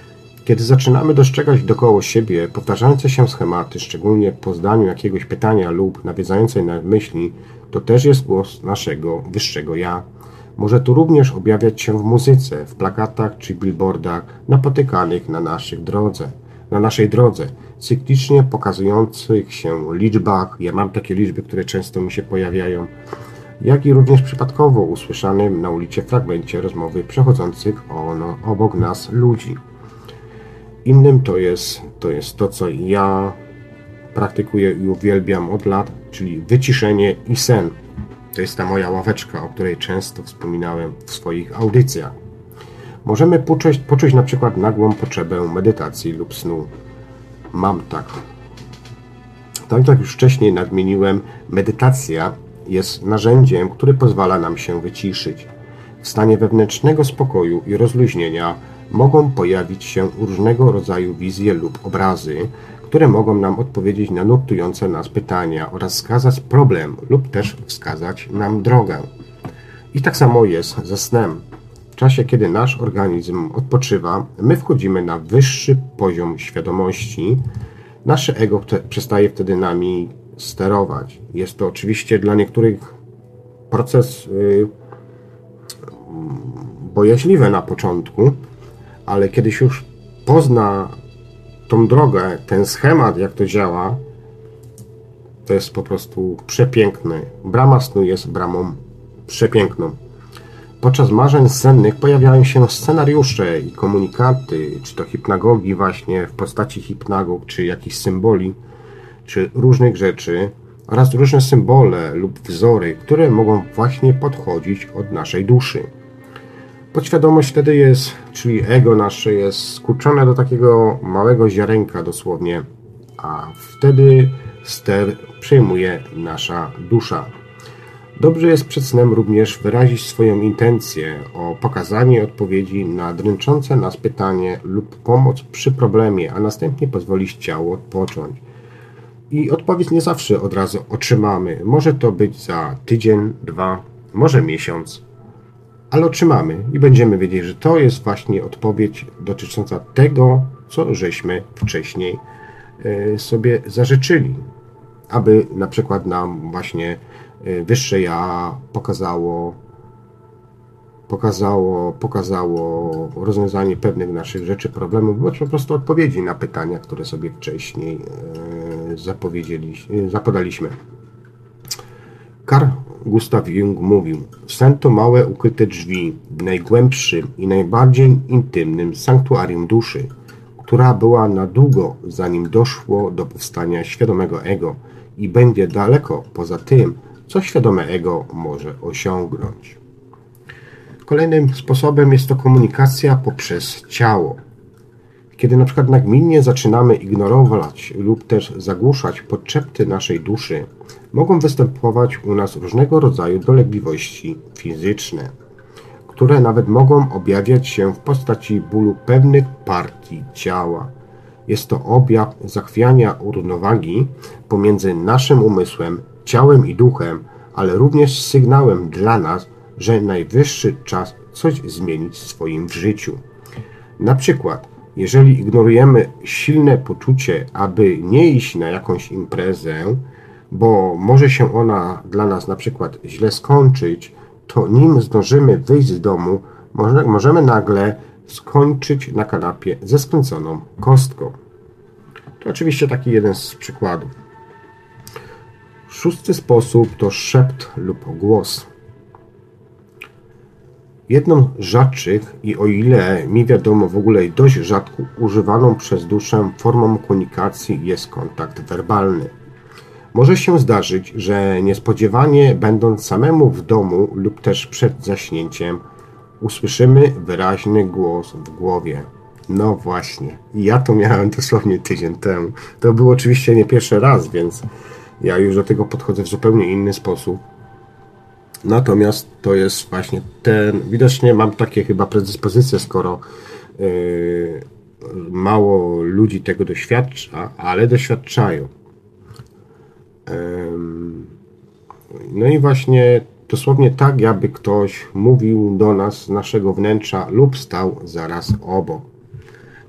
Speaker 1: Kiedy zaczynamy dostrzegać dookoła siebie powtarzające się schematy, szczególnie po zdaniu jakiegoś pytania lub nawiedzającej na myśli, to też jest głos naszego wyższego ja. Może to również objawiać się w muzyce, w plakatach czy billboardach napotykanych na naszej drodze. Na naszej drodze, cyklicznie pokazujących się liczbach, ja mam takie liczby, które często mi się pojawiają, jak i również przypadkowo usłyszanym na ulicy fragmencie rozmowy przechodzących obok nas ludzi. Innym to jest, to jest to, co ja praktykuję i uwielbiam od lat, czyli wyciszenie i sen. To jest ta moja ławeczka, o której często wspominałem w swoich audycjach. Możemy poczuć, poczuć na przykład nagłą potrzebę medytacji lub snu. Mam tak. Tak jak już wcześniej nadmieniłem, medytacja jest narzędziem, które pozwala nam się wyciszyć. W stanie wewnętrznego spokoju i rozluźnienia mogą pojawić się różnego rodzaju wizje lub obrazy, które mogą nam odpowiedzieć na nurtujące nas pytania oraz wskazać problem lub też wskazać nam drogę. I tak samo jest ze snem. W czasie, kiedy nasz organizm odpoczywa, my wchodzimy na wyższy poziom świadomości. Nasze ego przestaje wtedy nami sterować. Jest to oczywiście dla niektórych proces yy, bojaźliwy na początku, ale kiedyś już pozna tą drogę, ten schemat, jak to działa, to jest po prostu przepiękny. Brama snu jest bramą przepiękną. Podczas marzeń sennych pojawiają się scenariusze i komunikaty, czy to hipnagogi właśnie w postaci hipnagog, czy jakichś symboli, czy różnych rzeczy, oraz różne symbole lub wzory, które mogą właśnie podchodzić od naszej duszy. Podświadomość wtedy jest, czyli ego nasze jest skurczone do takiego małego ziarenka dosłownie, a wtedy ster przejmuje nasza dusza. Dobrze jest przed snem również wyrazić swoją intencję o pokazanie odpowiedzi na dręczące nas pytanie lub pomoc przy problemie, a następnie pozwolić ciału odpocząć. I odpowiedź nie zawsze od razu otrzymamy. Może to być za tydzień, dwa, może miesiąc, ale otrzymamy i będziemy wiedzieć, że to jest właśnie odpowiedź dotycząca tego, co żeśmy wcześniej e, sobie zażyczyli. Aby na przykład nam właśnie e, wyższe ja pokazało, pokazało, pokazało rozwiązanie pewnych naszych rzeczy, problemów, bądź po prostu odpowiedzi na pytania, które sobie wcześniej e, zapowiedzieli, zapodaliśmy. Karl Gustav Jung mówił: Sen to małe ukryte drzwi w najgłębszym i najbardziej intymnym sanktuarium duszy, która była na długo zanim doszło do powstania świadomego ego i będzie daleko poza tym, co świadome ego może osiągnąć. Kolejnym sposobem jest to komunikacja poprzez ciało. Kiedy na przykład nagminnie zaczynamy ignorować lub też zagłuszać podczepty naszej duszy, mogą występować u nas różnego rodzaju dolegliwości fizyczne, które nawet mogą objawiać się w postaci bólu pewnych partii ciała. Jest to objaw zachwiania równowagi pomiędzy naszym umysłem, ciałem i duchem, ale również sygnałem dla nas, że najwyższy czas coś zmienić w swoim życiu. Na przykład, jeżeli ignorujemy silne poczucie, aby nie iść na jakąś imprezę, bo może się ona dla nas na przykład źle skończyć, to nim zdążymy wyjść z domu, możemy nagle skończyć na kanapie ze skręconą kostką. To oczywiście taki jeden z przykładów. Szósty sposób to szept lub głos. Jedną z rzadszych i o ile mi wiadomo w ogóle dość rzadko używaną przez duszę formą komunikacji jest kontakt werbalny. Może się zdarzyć, że niespodziewanie będąc samemu w domu lub też przed zaśnięciem usłyszymy wyraźny głos w głowie. No właśnie, ja to miałem [laughs] dosłownie tydzień temu. To był oczywiście nie pierwszy raz, więc ja już do tego podchodzę w zupełnie inny sposób. Natomiast to jest właśnie ten, widocznie mam takie chyba predyspozycje, skoro yy, mało ludzi tego doświadcza, ale doświadczają. No i właśnie dosłownie tak, jakby ktoś mówił do nas z naszego wnętrza lub stał zaraz obok.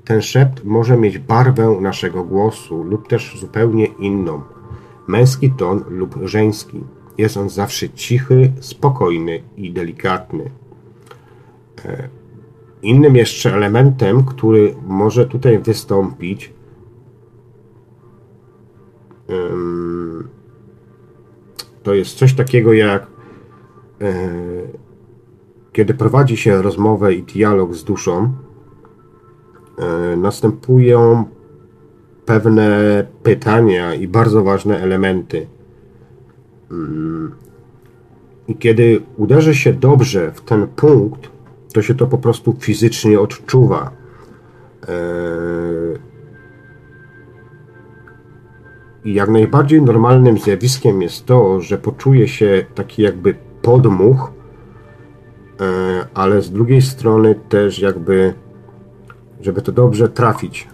Speaker 1: Ten szept może mieć barwę naszego głosu lub też zupełnie inną. Męski ton lub żeński. Jest on zawsze cichy, spokojny i delikatny. E, innym jeszcze elementem, który może tutaj wystąpić, to jest coś takiego jak e, kiedy prowadzi się rozmowę i dialog z duszą, e, następują pewne pytania i bardzo ważne elementy. I kiedy uderzy się dobrze w ten punkt, to się to po prostu fizycznie odczuwa. E, I jak najbardziej normalnym zjawiskiem jest to, że poczuje się taki jakby podmuch, e, ale z drugiej strony też jakby, żeby to dobrze trafić.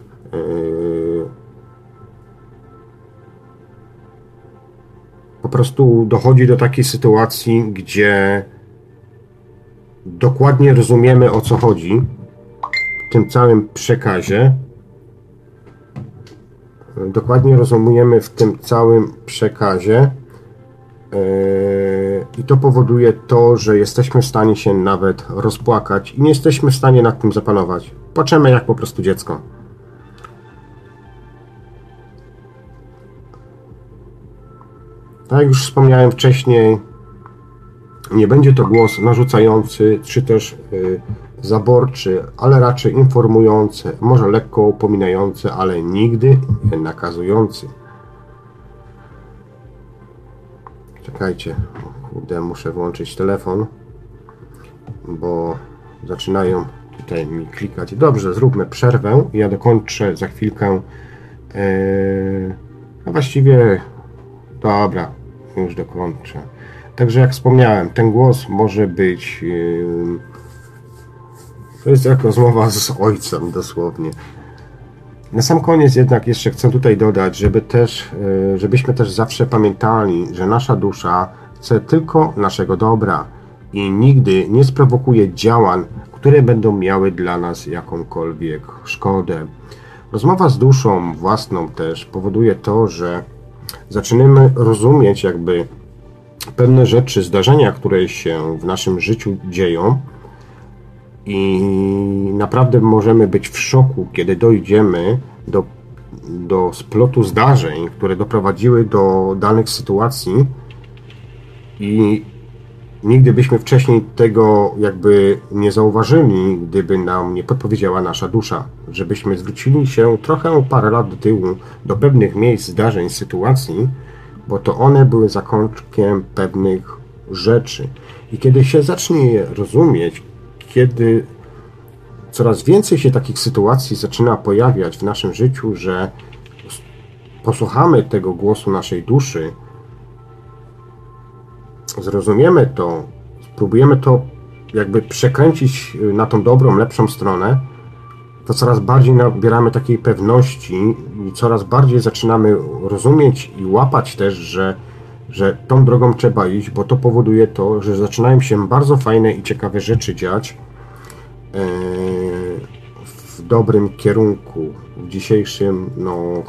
Speaker 1: Po prostu dochodzi do takiej sytuacji, gdzie dokładnie rozumiemy o co chodzi w tym całym przekazie dokładnie rozumiemy w tym całym przekazie e, i to powoduje to, że jesteśmy w stanie się nawet rozpłakać i nie jesteśmy w stanie nad tym zapanować. Płaczemy jak po prostu dziecko. Tak jak już wspomniałem wcześniej, nie będzie to głos narzucający, czy też y, zaborczy, ale raczej informujący, może lekko upominający, ale nigdy nie nakazujący. Czekajcie, kurde, muszę włączyć telefon, bo zaczynają tutaj mi klikać. Dobrze, zróbmy przerwę. Ja dokończę za chwilkę. Yy, a właściwie, dobra, już dokończę. Także jak wspomniałem, ten głos może być yy, to jest jak rozmowa z ojcem dosłownie. Na sam koniec jednak jeszcze chcę tutaj dodać, żeby też, e, żebyśmy też zawsze pamiętali, że nasza dusza chce tylko naszego dobra i nigdy nie sprowokuje działań, które będą miały dla nas jakąkolwiek szkodę. Rozmowa z duszą własną też powoduje to, że zaczynamy rozumieć jakby pewne rzeczy, zdarzenia, które się w naszym życiu dzieją, i naprawdę możemy być w szoku, kiedy dojdziemy do, do splotu zdarzeń, które doprowadziły do danych sytuacji i nigdy byśmy wcześniej tego jakby nie zauważyli, gdyby nam nie podpowiedziała nasza dusza, żebyśmy zwrócili się trochę parę lat do tyłu do pewnych miejsc, zdarzeń, sytuacji, bo to one były zakończkiem pewnych rzeczy. I kiedy się zacznie je rozumieć, kiedy coraz więcej się takich sytuacji zaczyna pojawiać w naszym życiu, że posłuchamy tego głosu naszej duszy, zrozumiemy to, spróbujemy to jakby przekręcić na tą dobrą, lepszą stronę, to coraz bardziej nabieramy takiej pewności i coraz bardziej zaczynamy rozumieć i łapać też, że, że tą drogą trzeba iść, bo to powoduje to, że zaczynają się bardzo fajne i ciekawe rzeczy dziać, E, w dobrym kierunku, w dzisiejszym, no,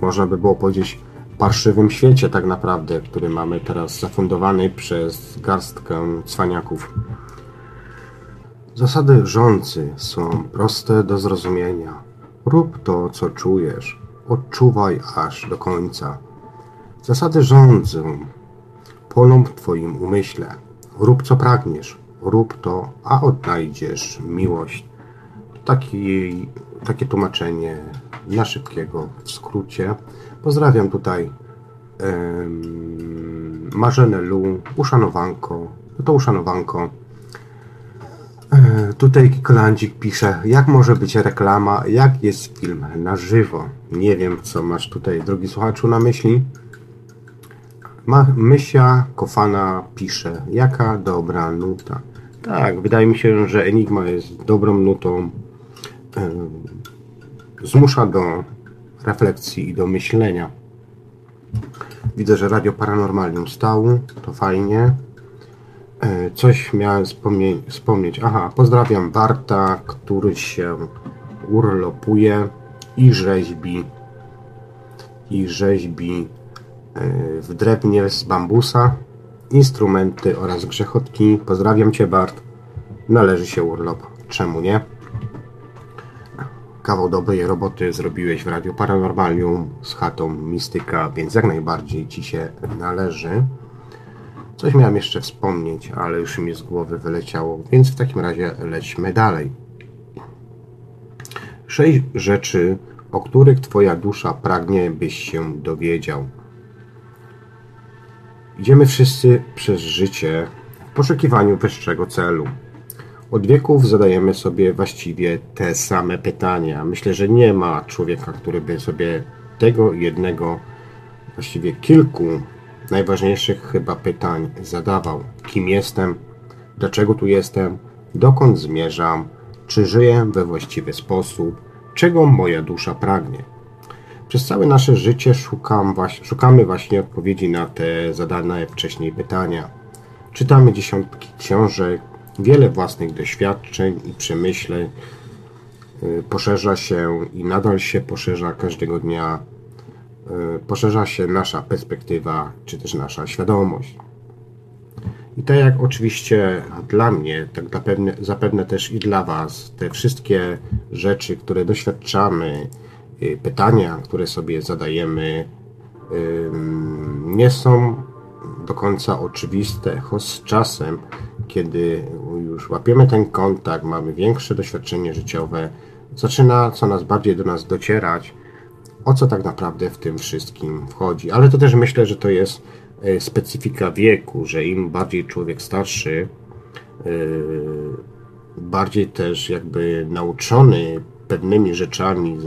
Speaker 1: można by było powiedzieć, parszywym świecie tak naprawdę, który mamy teraz zafundowany przez garstkę cwaniaków. Zasady rządcy są proste do zrozumienia. Rób to, co czujesz. Odczuwaj aż do końca. Zasady rządzą polą w Twoim umyśle. Rób, co pragniesz rób to, a odnajdziesz miłość. Taki, takie tłumaczenie na szybkiego w skrócie. Pozdrawiam tutaj um, Marzenę Lu, uszanowanko. To uszanowanko. E, tutaj Kolandzik pisze, jak może być reklama, jak jest film na żywo. Nie wiem, co masz tutaj, drogi słuchaczu, na myśli. Ma, Mysia Kofana pisze, jaka dobra nuta. Tak, wydaje mi się, że Enigma jest dobrą nutą. Zmusza do refleksji i do myślenia. Widzę, że Radio Paranormalium stało, to fajnie. E, Coś miałem wspomnie- wspomnieć. Aha, pozdrawiam Barta, który się urlopuje i rzeźbi i rzeźbi e, w drewnie z bambusa, instrumenty oraz grzechotki. Pozdrawiam Cię Bart. Należy się urlop. Czemu nie? Kawał dobrej roboty zrobiłeś w Radiu Paranormalium z chatą Mistyka, więc jak najbardziej Ci się należy. Coś miałem jeszcze wspomnieć, ale już mi z głowy wyleciało, więc w takim razie lećmy dalej. Sześć rzeczy, o których Twoja dusza pragnie, byś się dowiedział. Idziemy wszyscy przez życie w poszukiwaniu wyższego celu. Od wieków zadajemy sobie właściwie te same pytania. Myślę, że nie ma człowieka, który by sobie tego jednego, właściwie kilku najważniejszych chyba pytań zadawał. Kim jestem? Dlaczego tu jestem? Dokąd zmierzam? Czy żyję we właściwy sposób? Czego moja dusza pragnie? Przez całe nasze życie szukam, szukamy właśnie odpowiedzi na te zadane wcześniej pytania. Czytamy dziesiątki książek, wiele własnych doświadczeń i przemyśleń y, poszerza się i nadal się poszerza każdego dnia. y, Poszerza się nasza perspektywa, czy też nasza świadomość. I tak jak oczywiście dla mnie, tak zapewne, zapewne też i dla Was, te wszystkie rzeczy, które doświadczamy, y, pytania, które sobie zadajemy, nie są do końca oczywiste, choć z czasem, kiedy już łapiemy ten kontakt, mamy większe doświadczenie życiowe, zaczyna coraz bardziej do nas docierać, o co tak naprawdę w tym wszystkim wchodzi. Ale to też myślę, że to jest e, specyfika wieku, że im bardziej człowiek starszy, e, bardziej też jakby nauczony pewnymi rzeczami,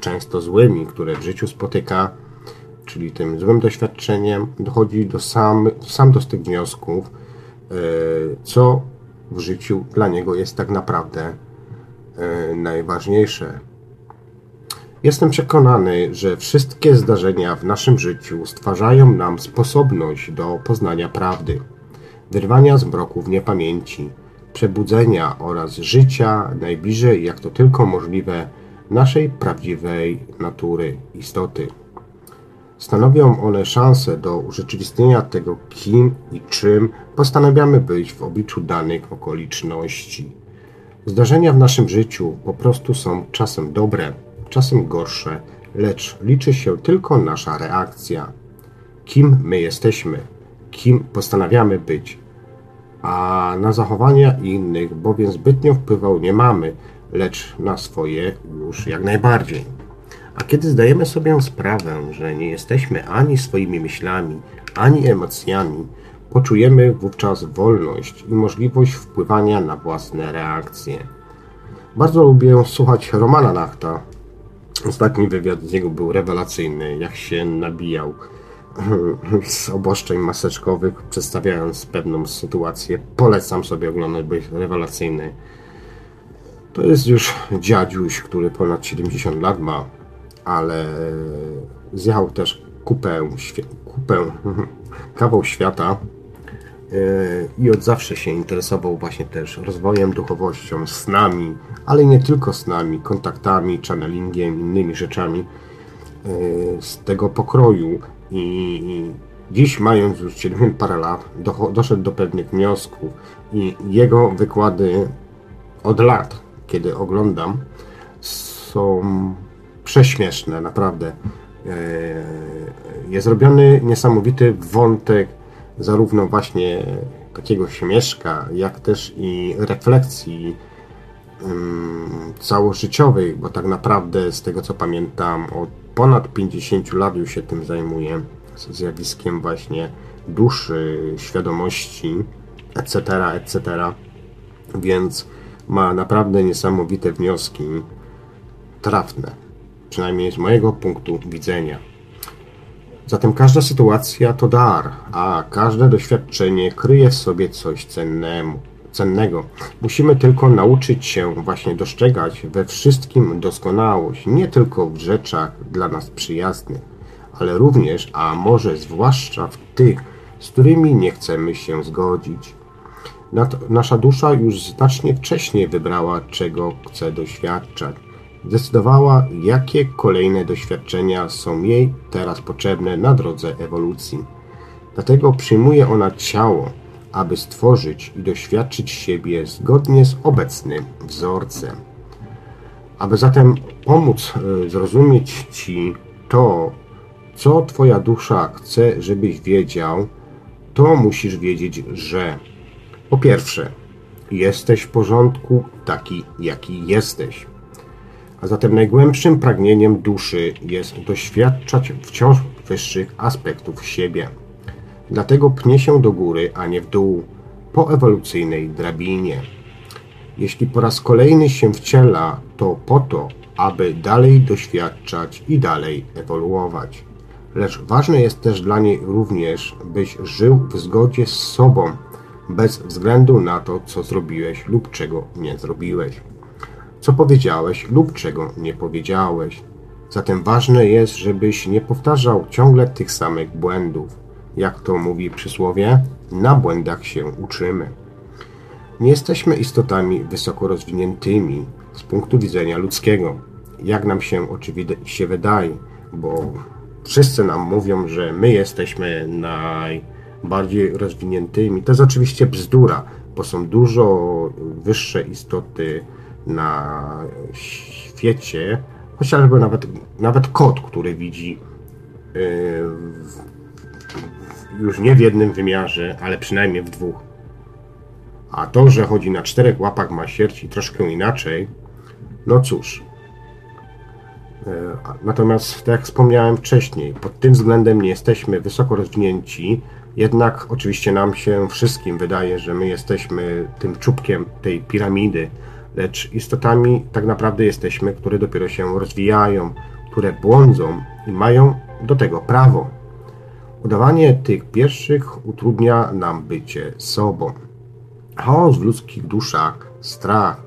Speaker 1: często złymi, które w życiu spotyka, czyli tym złym doświadczeniem, dochodzi do sam, sam do tych wniosków, co w życiu dla niego jest tak naprawdę e, najważniejsze. Jestem przekonany, że wszystkie zdarzenia w naszym życiu stwarzają nam sposobność do poznania prawdy, wyrwania z mroków niepamięci, przebudzenia oraz życia najbliżej, jak to tylko możliwe, naszej prawdziwej natury, istoty. Stanowią one szansę do urzeczywistnienia tego, kim i czym postanawiamy być w obliczu danych okoliczności. Zdarzenia w naszym życiu po prostu są czasem dobre, czasem gorsze, lecz liczy się tylko nasza reakcja. Kim my jesteśmy, kim postanawiamy być, a na zachowania innych bowiem zbytnio wpływu nie mamy, lecz na swoje już jak najbardziej. A kiedy zdajemy sobie sprawę, że nie jesteśmy ani swoimi myślami, ani emocjami, poczujemy wówczas wolność i możliwość wpływania na własne reakcje. Bardzo lubię słuchać Romana Nachta. Ostatni wywiad z niego był rewelacyjny, jak się nabijał [clears throat] z oboszczeń maseczkowych, przedstawiając pewną sytuację. Polecam sobie oglądać, bo jest rewelacyjny. To jest już dziadziuś, który ponad 70 lat ma, ale zjechał też kupę, kupę [laughs] kawał świata yy, i od zawsze się interesował właśnie też rozwojem, duchowością, snami, ale nie tylko snami, kontaktami, channelingiem, innymi rzeczami yy, z tego pokroju. I dziś mając już 70 parę lat doszedł do pewnych wniosków i jego wykłady od lat, kiedy oglądam, są prześmieszne, naprawdę. E, Jest zrobiony niesamowity wątek zarówno właśnie takiego śmieszka, jak też i refleksji ym, całożyciowej, bo tak naprawdę z tego co pamiętam od ponad 50 lat już się tym zajmuję, zjawiskiem właśnie duszy, świadomości, etc., etc., więc ma naprawdę niesamowite wnioski, trafne, przynajmniej z mojego punktu widzenia. Zatem każda sytuacja to dar, a każde doświadczenie kryje w sobie coś cennemu, cennego. Musimy tylko nauczyć się właśnie dostrzegać we wszystkim doskonałość, nie tylko w rzeczach dla nas przyjaznych, ale również, a może zwłaszcza w tych, z którymi nie chcemy się zgodzić. Nasza dusza już znacznie wcześniej wybrała, czego chce doświadczać. Zdecydowała, jakie kolejne doświadczenia są jej teraz potrzebne na drodze ewolucji. Dlatego przyjmuje ona ciało, aby stworzyć i doświadczyć siebie zgodnie z obecnym wzorcem. Aby zatem pomóc e, zrozumieć Ci to, co Twoja dusza chce, żebyś wiedział, to musisz wiedzieć, że po pierwsze, jesteś w porządku taki, jaki jesteś. A zatem najgłębszym pragnieniem duszy jest doświadczać wciąż wyższych aspektów siebie. Dlatego pnie się do góry, a nie w dół, po ewolucyjnej drabinie. Jeśli po raz kolejny się wciela, to po to, aby dalej doświadczać i dalej ewoluować. Lecz ważne jest też dla niej również, byś żył w zgodzie z sobą, bez względu na to, co zrobiłeś lub czego nie zrobiłeś, co powiedziałeś lub czego nie powiedziałeś. Zatem ważne jest, żebyś nie powtarzał ciągle tych samych błędów. Jak to mówi przysłowie, na błędach się uczymy. Nie jesteśmy istotami wysoko rozwiniętymi z punktu widzenia ludzkiego, jak nam się oczywiście wydaje, bo wszyscy nam mówią, że my jesteśmy najbardziej rozwiniętymi. To jest oczywiście bzdura, bo są dużo wyższe istoty na świecie, chociażby nawet, nawet kot, który widzi yy, już nie w jednym wymiarze, ale przynajmniej w dwóch. A to, że chodzi na czterech łapach ma i troszkę inaczej, no cóż. E, natomiast, tak jak wspomniałem wcześniej, pod tym względem nie jesteśmy wysoko rozwinięci, jednak oczywiście nam się wszystkim wydaje, że my jesteśmy tym czubkiem tej piramidy, lecz istotami tak naprawdę jesteśmy, które dopiero się rozwijają, które błądzą i mają do tego prawo. Udawanie tych pierwszych utrudnia nam bycie sobą. Chaos w ludzkich duszach, strach,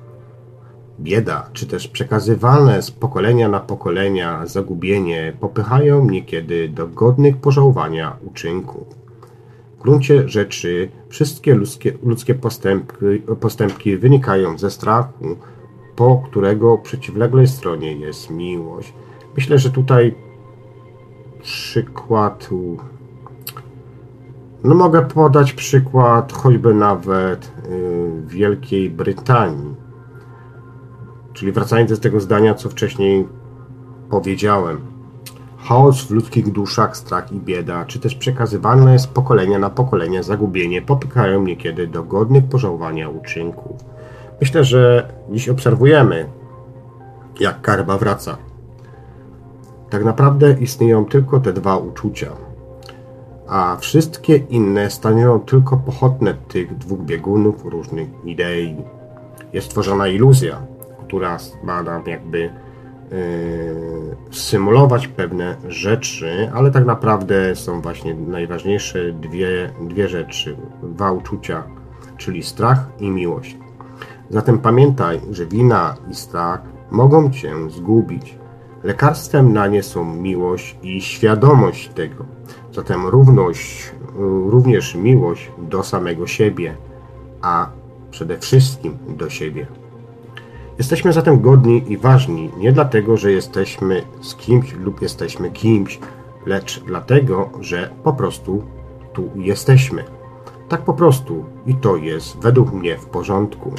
Speaker 1: bieda, czy też przekazywane z pokolenia na pokolenia zagubienie popychają niekiedy do godnych pożałowania uczynków. Gruncie rzeczy wszystkie ludzkie, ludzkie postępki, postępki wynikają ze strachu, po którego przeciwległej stronie jest miłość. Myślę, że tutaj przykład no mogę podać przykład choćby nawet y, Wielkiej Brytanii. Czyli wracając do tego zdania, co wcześniej powiedziałem. Chaos w ludzkich duszach, strach i bieda, czy też przekazywane z pokolenia na pokolenie zagubienie popykają niekiedy do godnych pożałowania uczynków. Myślę, że dziś obserwujemy, jak karma wraca. Tak naprawdę istnieją tylko te dwa uczucia – a wszystkie inne stanowią tylko pochodne tych dwóch biegunów różnych idei. Jest tworzona iluzja, która ma nam jakby symulować pewne rzeczy, ale tak naprawdę są właśnie najważniejsze dwie, dwie rzeczy, dwa uczucia, czyli strach i miłość. Zatem pamiętaj, że wina i strach mogą cię zgubić. Lekarstwem na nie są miłość i świadomość tego. Zatem równość, również miłość do samego siebie, a przede wszystkim do siebie. Jesteśmy zatem godni i ważni nie dlatego, że jesteśmy z kimś lub jesteśmy kimś, lecz dlatego, że po prostu tu jesteśmy. Tak po prostu i to jest według mnie w porządku.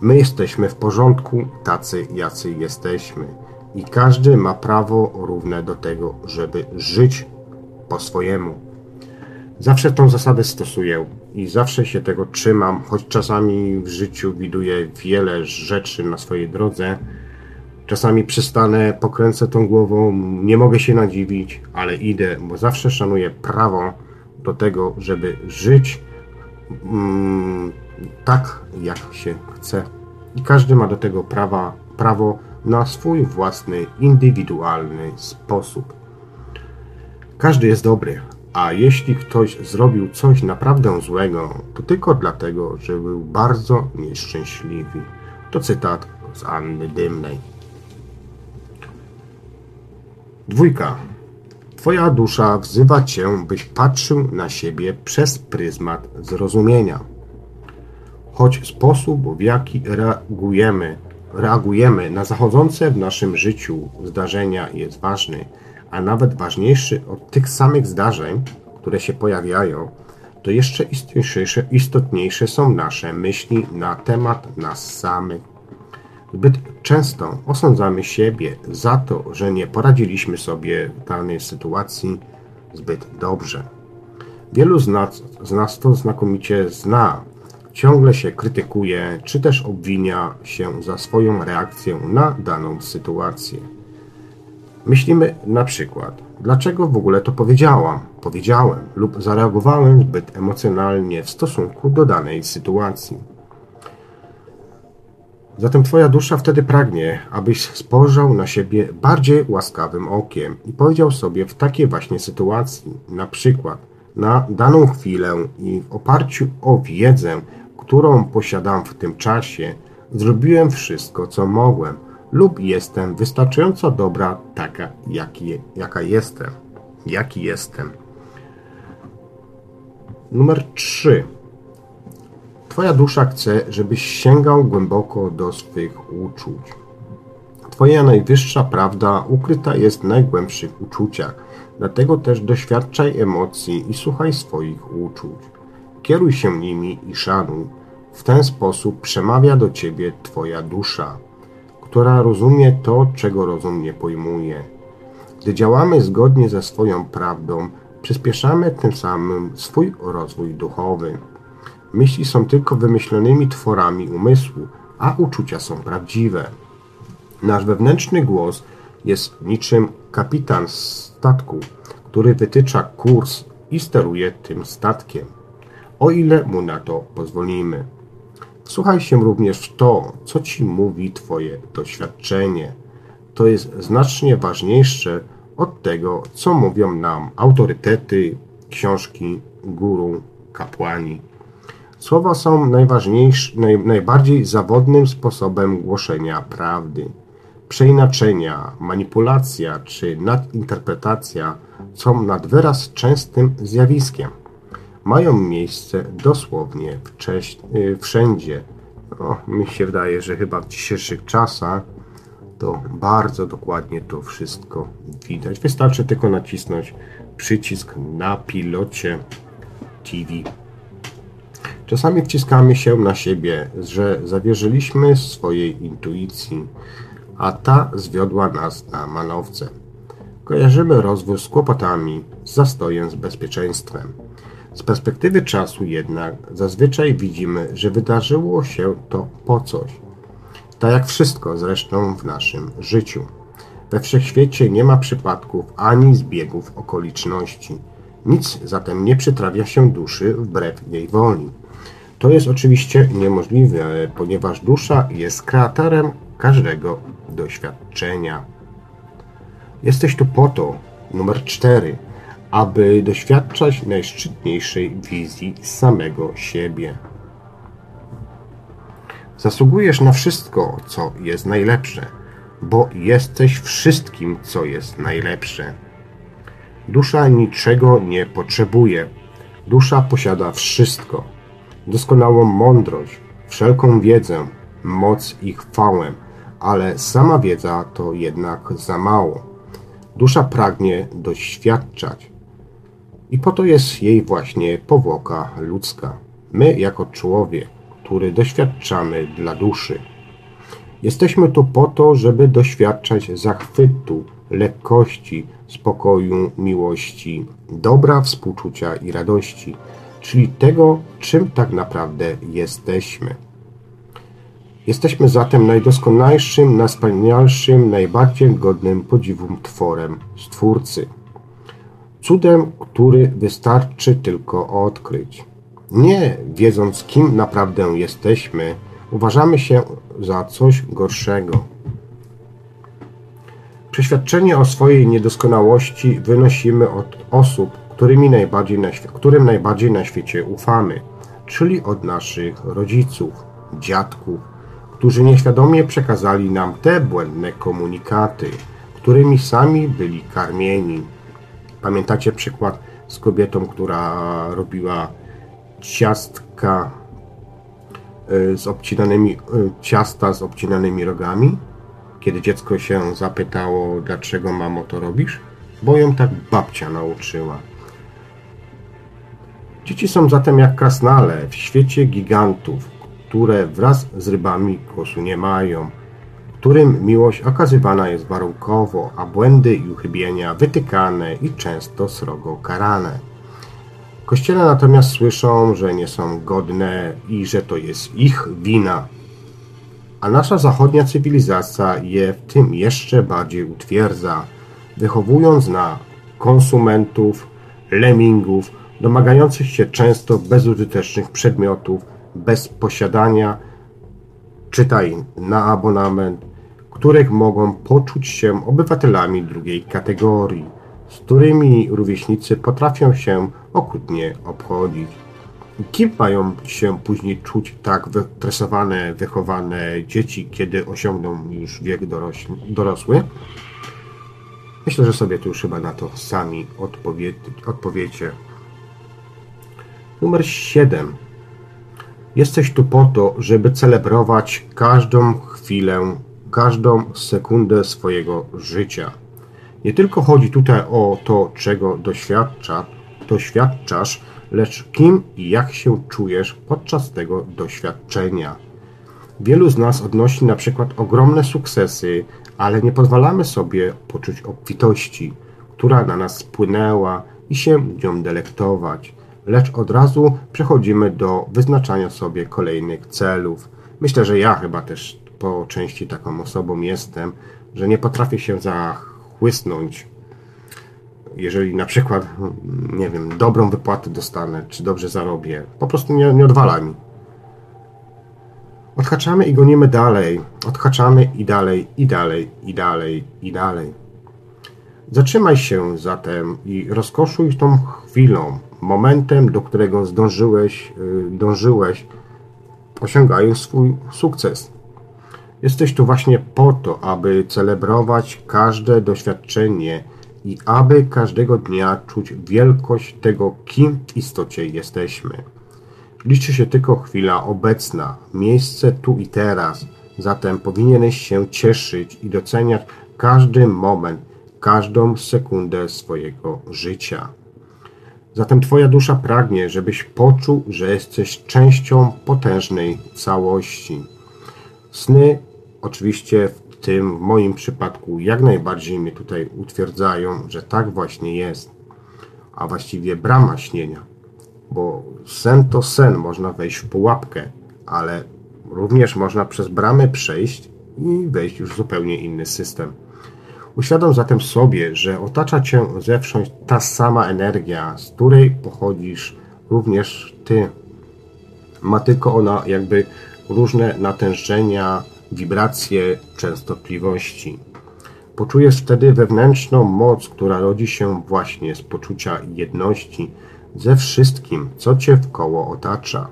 Speaker 1: My jesteśmy w porządku, tacy jacy jesteśmy. I każdy ma prawo równe do tego, żeby żyć po swojemu. Zawsze tą zasadę stosuję i zawsze się tego trzymam, choć czasami w życiu widuję wiele rzeczy na swojej drodze. Czasami przystanę, pokręcę tą głową, nie mogę się nadziwić, ale idę, bo zawsze szanuję prawo do tego, żeby żyć mm, tak, jak się chce. I każdy ma do tego prawa, prawo na swój własny, indywidualny sposób. Każdy jest dobry, a jeśli ktoś zrobił coś naprawdę złego, to tylko dlatego, że był bardzo nieszczęśliwy. To cytat z Anny Dymnej. Dwójka. Twoja dusza wzywa Cię, byś patrzył na siebie przez pryzmat zrozumienia. Choć sposób, w jaki reagujemy, reagujemy na zachodzące w naszym życiu zdarzenia jest ważny, a nawet ważniejszy od tych samych zdarzeń, które się pojawiają, to jeszcze istotniejsze, istotniejsze są nasze myśli na temat nas samych. Zbyt często osądzamy siebie za to, że nie poradziliśmy sobie w danej sytuacji zbyt dobrze. Wielu z nas, z nas to znakomicie zna. Ciągle się krytykuje, czy też obwinia się za swoją reakcję na daną sytuację. Myślimy na przykład, dlaczego w ogóle to powiedziałam, powiedziałem lub zareagowałem zbyt emocjonalnie w stosunku do danej sytuacji. Zatem Twoja dusza wtedy pragnie, abyś spojrzał na siebie bardziej łaskawym okiem i powiedział sobie w takiej właśnie sytuacji, na przykład na daną chwilę i w oparciu o wiedzę, którą posiadam w tym czasie, zrobiłem wszystko, co mogłem, lub jestem wystarczająco dobra taka, jaki, jaka jestem. Jaki jestem. Numer 3. Twoja dusza chce, żebyś sięgał głęboko do swych uczuć. Twoja najwyższa prawda ukryta jest w najgłębszych uczuciach, dlatego też doświadczaj emocji i słuchaj swoich uczuć. Kieruj się nimi i szanuj. W ten sposób przemawia do ciebie Twoja dusza która rozumie to, czego rozum nie pojmuje. Gdy działamy zgodnie ze swoją prawdą, przyspieszamy tym samym swój rozwój duchowy. Myśli są tylko wymyślonymi tworami umysłu, a uczucia są prawdziwe. Nasz wewnętrzny głos jest niczym kapitan statku, który wytycza kurs i steruje tym statkiem, o ile mu na to pozwolimy. Słuchaj się również w to, co ci mówi Twoje doświadczenie. To jest znacznie ważniejsze od tego, co mówią nam autorytety, książki, guru, kapłani. Słowa są najważniejszy, naj, najbardziej zawodnym sposobem głoszenia prawdy. Przeinaczenia, manipulacja czy nadinterpretacja są nad wyraz częstym zjawiskiem mają miejsce dosłownie y, wszędzie. Mi się wydaje, że chyba w dzisiejszych czasach to bardzo dokładnie to wszystko widać. Wystarczy tylko nacisnąć przycisk na pilocie TV. Czasami wciskamy się na siebie, że zawierzyliśmy swojej intuicji, a ta zwiodła nas na manowce. Kojarzymy rozwój z kłopotami, z zastojem z bezpieczeństwem. Z perspektywy czasu jednak zazwyczaj widzimy, że wydarzyło się to po coś. Tak jak wszystko zresztą w naszym życiu. We wszechświecie nie ma przypadków ani zbiegów okoliczności. Nic zatem nie przytrafia się duszy wbrew jej woli. To jest oczywiście niemożliwe, ponieważ dusza jest kreatorem każdego doświadczenia. Jesteś tu po to, numer cztery, aby doświadczać najszczytniejszej wizji samego siebie. Zasługujesz na wszystko, co jest najlepsze, bo jesteś wszystkim, co jest najlepsze. Dusza niczego nie potrzebuje. Dusza posiada wszystko: doskonałą mądrość, wszelką wiedzę, moc i chwałę, ale sama wiedza to jednak za mało. Dusza pragnie doświadczać, i po to jest jej właśnie powłoka ludzka. My, jako człowiek, który doświadczamy dla duszy. Jesteśmy tu po to, żeby doświadczać zachwytu, lekkości, spokoju, miłości, dobra, współczucia i radości, czyli tego, czym tak naprawdę jesteśmy. Jesteśmy zatem najdoskonalszym, najwspanialszym, najbardziej godnym podziwu tworem Stwórcy. Cudem, który wystarczy tylko odkryć. Nie wiedząc, kim naprawdę jesteśmy, uważamy się za coś gorszego. Przeświadczenie o swojej niedoskonałości wynosimy od osób, którymi najbardziej na, którym najbardziej na świecie ufamy, czyli od naszych rodziców, dziadków, którzy nieświadomie przekazali nam te błędne komunikaty, którymi sami byli karmieni Pamiętacie przykład z kobietą, która robiła ciastka y, z obcinanymi, y, ciasta z obcinanymi rogami? Kiedy dziecko się zapytało, dlaczego mamo to robisz? Bo ją tak babcia nauczyła. Dzieci są zatem jak krasnale w świecie gigantów, które wraz z rybami głosu nie mają, którym miłość okazywana jest warunkowo, a błędy i uchybienia wytykane i często srogo karane. Kościele natomiast słyszą, że nie są godne i że to jest ich wina. A nasza zachodnia cywilizacja je w tym jeszcze bardziej utwierdza, wychowując na konsumentów, lemmingów, domagających się często bezużytecznych przedmiotów, bez posiadania, czytaj na abonament, których mogą poczuć się obywatelami drugiej kategorii, z którymi rówieśnicy potrafią się okrutnie obchodzić. Kim mają się później czuć tak wytresowane, wychowane dzieci, kiedy osiągną już wiek dorosły? Myślę, że sobie tu już chyba na to sami odpowie odpowiecie. Numer 7. Jesteś tu po to, żeby celebrować każdą chwilę, każdą sekundę swojego życia. Nie tylko chodzi tutaj o to, czego doświadcza, doświadczasz, lecz kim i jak się czujesz podczas tego doświadczenia. Wielu z nas odnosi na przykład ogromne sukcesy, ale nie pozwalamy sobie poczuć obfitości, która na nas spłynęła i się nią delektować lecz od razu przechodzimy do wyznaczania sobie kolejnych celów. Myślę, że ja chyba też po części taką osobą jestem, że nie potrafię się zachłysnąć. Jeżeli na przykład, nie wiem, dobrą wypłatę dostanę, czy dobrze zarobię, po prostu nie, nie odwala mi. Odhaczamy i gonimy dalej. Odhaczamy i dalej, i dalej, i dalej, i dalej. Zatrzymaj się zatem i rozkoszuj tą chwilą, momentem, do którego zdążyłeś, y, dążyłeś, osiągając swój sukces. Jesteś tu właśnie po to, aby celebrować każde doświadczenie i aby każdego dnia czuć wielkość tego, kim w istocie jesteśmy. Liczy się tylko chwila obecna, miejsce tu i teraz, zatem powinieneś się cieszyć i doceniać każdy moment, każdą sekundę swojego życia. Zatem Twoja dusza pragnie, żebyś poczuł, że jesteś częścią potężnej całości. Sny, oczywiście w tym w moim przypadku, jak najbardziej mnie tutaj utwierdzają, że tak właśnie jest. A właściwie brama śnienia, bo sen to sen, można wejść w pułapkę, ale również można przez bramę przejść i wejść już w zupełnie inny system. Uświadom zatem sobie, że otacza Cię zewsząd ta sama energia, z której pochodzisz również Ty. Ma tylko ona jakby różne natężenia, wibracje, częstotliwości. Poczujesz wtedy wewnętrzną moc, która rodzi się właśnie z poczucia jedności ze wszystkim, co Cię w koło otacza.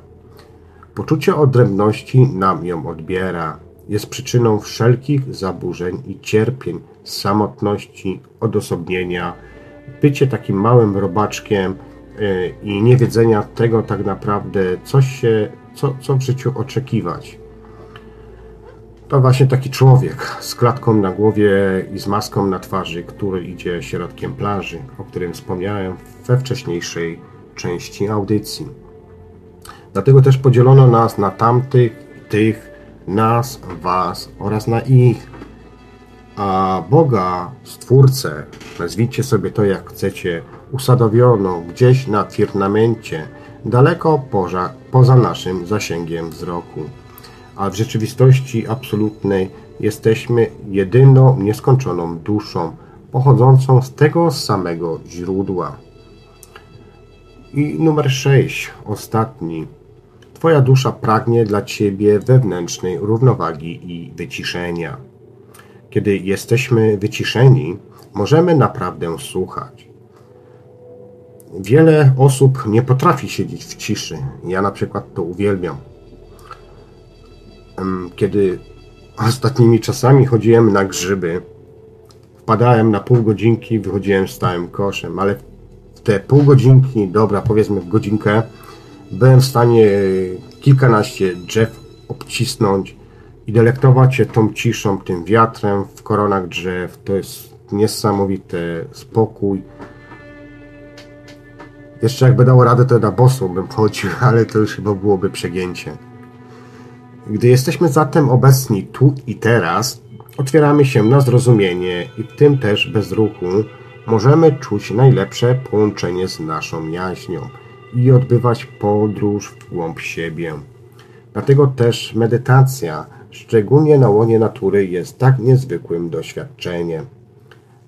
Speaker 1: Poczucie odrębności nam ją odbiera, jest przyczyną wszelkich zaburzeń i cierpień, samotności, odosobnienia, bycie takim małym robaczkiem y, i niewiedzenia tego tak naprawdę, co, się, co, co w życiu oczekiwać. To właśnie taki człowiek z klatką na głowie i z maską na twarzy, który idzie środkiem plaży, o którym wspomniałem we wcześniejszej części audycji. Dlatego też podzielono nas na tamtych tych, nas, was oraz na ich a Boga, Stwórcę, nazwijcie sobie to jak chcecie, usadowiono gdzieś na firmamencie, daleko poza, poza naszym zasięgiem wzroku. A w rzeczywistości absolutnej jesteśmy jedyną nieskończoną duszą, pochodzącą z tego samego źródła. I numer 6, ostatni. Twoja dusza pragnie dla Ciebie wewnętrznej równowagi i wyciszenia. Kiedy jesteśmy wyciszeni, możemy naprawdę słuchać. Wiele osób nie potrafi siedzieć w ciszy. Ja na przykład to uwielbiam. Kiedy ostatnimi czasami chodziłem na grzyby wpadałem na pół godzinki, wychodziłem stałym koszem, ale w te pół godzinki, dobra, powiedzmy w godzinkę, byłem w stanie kilkanaście drzew obcisnąć i delektować się tą ciszą, tym wiatrem w koronach drzew. To jest niesamowity spokój. Jeszcze jakby dało radę, to na bosu bym chodził, [laughs] ale to już chyba byłoby przegięcie. Gdy jesteśmy zatem obecni tu i teraz, otwieramy się na zrozumienie i tym też bez ruchu możemy czuć najlepsze połączenie z naszą jaźnią i odbywać podróż w głąb siebie. Dlatego też medytacja, szczególnie na łonie natury, jest tak niezwykłym doświadczeniem.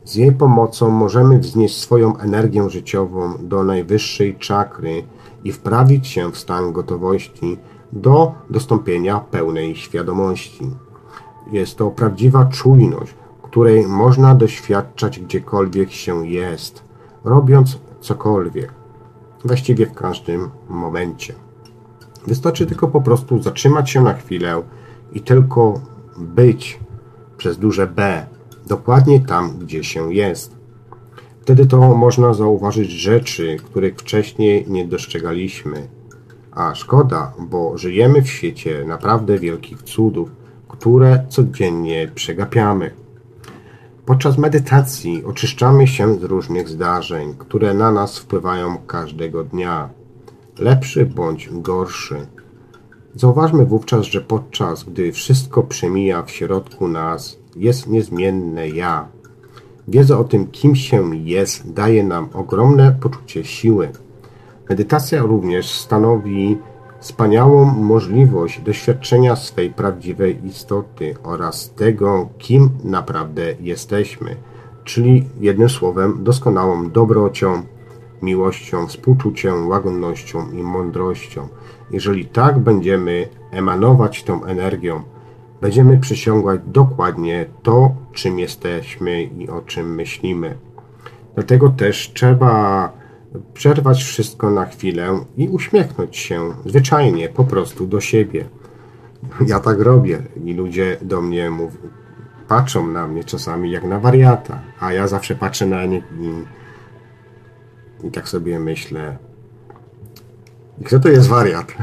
Speaker 1: Z jej pomocą możemy wznieść swoją energię życiową do najwyższej czakry i wprawić się w stan gotowości do dostąpienia pełnej świadomości. Jest to prawdziwa czujność, której można doświadczać gdziekolwiek się jest, robiąc cokolwiek, właściwie w każdym momencie. Wystarczy tylko po prostu zatrzymać się na chwilę i tylko być przez duże B, dokładnie tam, gdzie się jest. Wtedy to można zauważyć rzeczy, których wcześniej nie dostrzegaliśmy. A szkoda, bo żyjemy w świecie naprawdę wielkich cudów, które codziennie przegapiamy. Podczas medytacji oczyszczamy się z różnych zdarzeń, które na nas wpływają każdego dnia, lepszy bądź gorszy. Zauważmy wówczas, że podczas gdy wszystko przemija w środku nas, jest niezmienne ja. Wiedza o tym, kim się jest, daje nam ogromne poczucie siły. Medytacja również stanowi wspaniałą możliwość doświadczenia swej prawdziwej istoty oraz tego, kim naprawdę jesteśmy, czyli jednym słowem doskonałą dobrocią, miłością, współczuciem, łagodnością i mądrością. Jeżeli tak będziemy emanować tą energią, będziemy przysiągać dokładnie to, czym jesteśmy i o czym myślimy. Dlatego też trzeba przerwać wszystko na chwilę i uśmiechnąć się zwyczajnie, po prostu do siebie. Ja tak robię i ludzie do mnie patrzą na mnie czasami jak na wariata, a ja zawsze patrzę na nich i, i tak sobie myślę, kto to jest wariat? [laughs]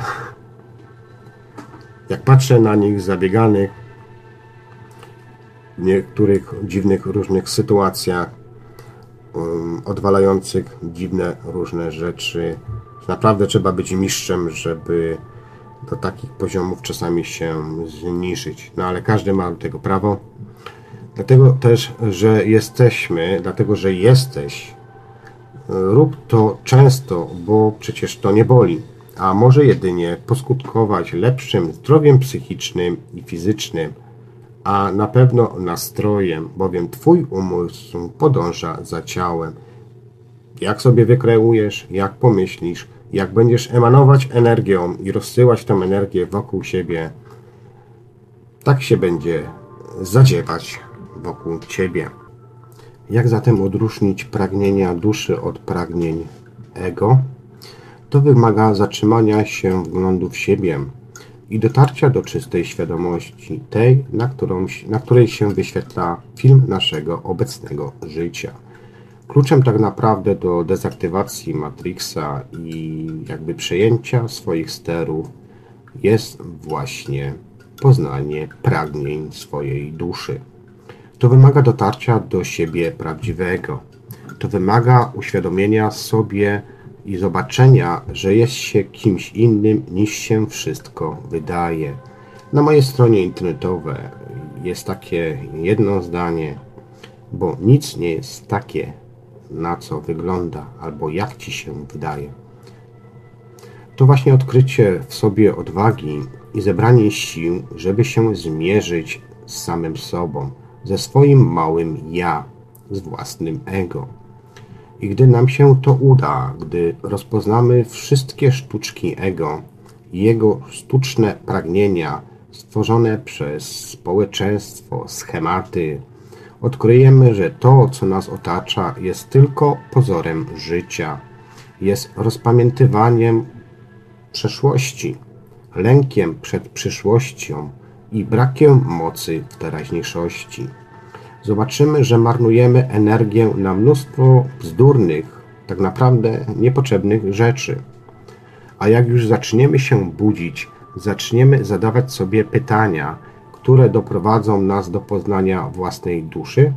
Speaker 1: Jak patrzę na nich zabieganych w niektórych dziwnych różnych sytuacjach, odwalających dziwne różne rzeczy, naprawdę trzeba być mistrzem, żeby do takich poziomów czasami się zniżyć. No ale każdy ma do tego prawo. Dlatego też, że jesteśmy, dlatego, że jesteś, rób to często, bo przecież to nie boli a może jedynie poskutkować lepszym zdrowiem psychicznym i fizycznym, a na pewno nastrojem, bowiem Twój umysł podąża za ciałem. Jak sobie wykreujesz, jak pomyślisz, jak będziesz emanować energią i rozsyłać tę energię wokół siebie, tak się będzie zadziewać wokół Ciebie. Jak zatem odróżnić pragnienia duszy od pragnień ego? To wymaga zatrzymania się wglądu w siebie i dotarcia do czystej świadomości, tej, na, którą, na której się wyświetla film naszego obecnego życia. Kluczem tak naprawdę do dezaktywacji Matrixa i jakby przejęcia swoich sterów jest właśnie poznanie pragnień swojej duszy. To wymaga dotarcia do siebie prawdziwego. To wymaga uświadomienia sobie, i zobaczenia, że jest się kimś innym niż się wszystko wydaje. Na mojej stronie internetowej jest takie jedno zdanie, bo nic nie jest takie, na co wygląda albo jak ci się wydaje. To właśnie odkrycie w sobie odwagi i zebranie sił, żeby się zmierzyć z samym sobą, ze swoim małym ja, z własnym ego. I gdy nam się to uda, gdy rozpoznamy wszystkie sztuczki ego i jego sztuczne pragnienia stworzone przez społeczeństwo, schematy, odkryjemy, że to, co nas otacza, jest tylko pozorem życia, jest rozpamiętywaniem przeszłości, lękiem przed przyszłością i brakiem mocy w teraźniejszości. Zobaczymy, że marnujemy energię na mnóstwo bzdurnych, tak naprawdę niepotrzebnych rzeczy. A jak już zaczniemy się budzić, zaczniemy zadawać sobie pytania, które doprowadzą nas do poznania własnej duszy?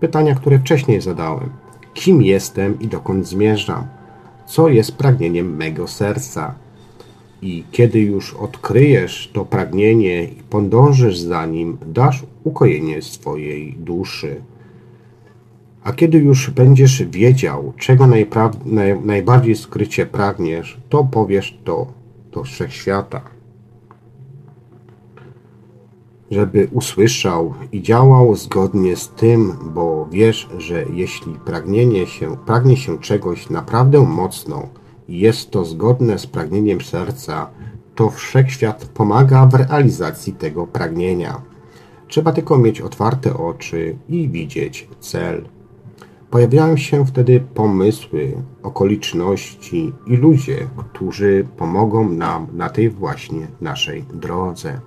Speaker 1: Pytania, które wcześniej zadałem. Kim jestem i dokąd zmierzam? Co jest pragnieniem mego serca? I kiedy już odkryjesz to pragnienie i podążysz za nim, dasz ukojenie swojej duszy. A kiedy już będziesz wiedział, czego naj, najbardziej skrycie pragniesz, to powiesz to do wszechświata. Żeby usłyszał i działał zgodnie z tym, bo wiesz, że jeśli pragnienie się, pragnie się czegoś naprawdę mocno jest to zgodne z pragnieniem serca, to wszechświat pomaga w realizacji tego pragnienia. Trzeba tylko mieć otwarte oczy i widzieć cel. Pojawiają się wtedy pomysły, okoliczności i ludzie, którzy pomogą nam na tej właśnie naszej drodze.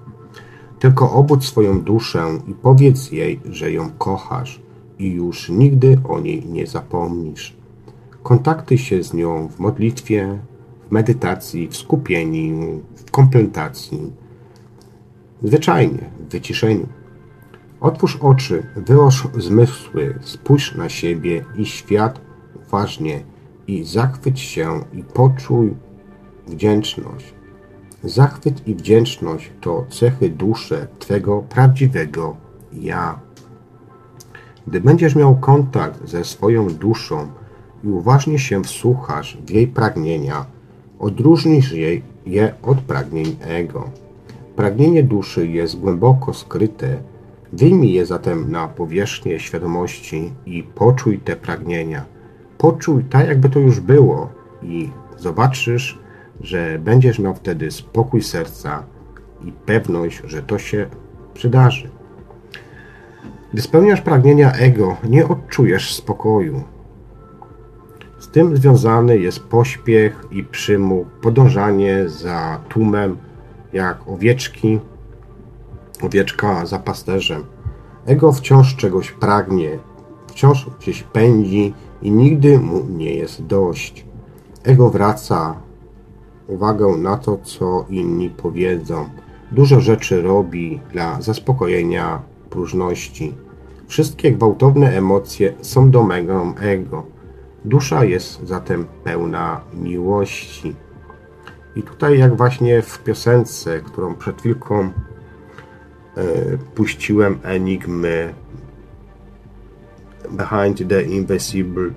Speaker 1: Tylko obudź swoją duszę i powiedz jej, że ją kochasz i już nigdy o niej nie zapomnisz. Kontaktuj się z nią w modlitwie, w medytacji, w skupieniu, w komplentacji, zwyczajnie, w wyciszeniu. Otwórz oczy, wyłóż zmysły, spójrz na siebie i świat uważnie i zachwyć się i poczuj wdzięczność. Zachwyt i wdzięczność to cechy duszy Twego prawdziwego ja. Gdy będziesz miał kontakt ze swoją duszą i uważnie się wsłuchasz w jej pragnienia, odróżnisz jej, je od pragnień ego. Pragnienie duszy jest głęboko skryte Wyjmij je zatem na powierzchnię świadomości i poczuj te pragnienia. Poczuj tak, jakby to już było, i zobaczysz, że będziesz miał wtedy spokój serca i pewność, że to się przydarzy. Gdy spełniasz pragnienia ego, nie odczujesz spokoju. Z tym związany jest pośpiech i przymuk, podążanie za tłumem, jak owieczki Owieczka za pasterzem. Ego wciąż czegoś pragnie, wciąż gdzieś pędzi i nigdy mu nie jest dość. Ego wraca uwagę na to, co inni powiedzą. Dużo rzeczy robi dla zaspokojenia próżności. Wszystkie gwałtowne emocje są domeną ego. Dusza jest zatem pełna miłości. I tutaj, jak właśnie w piosence, którą przed chwilką E, puściłem Enigmy Behind the Invisible,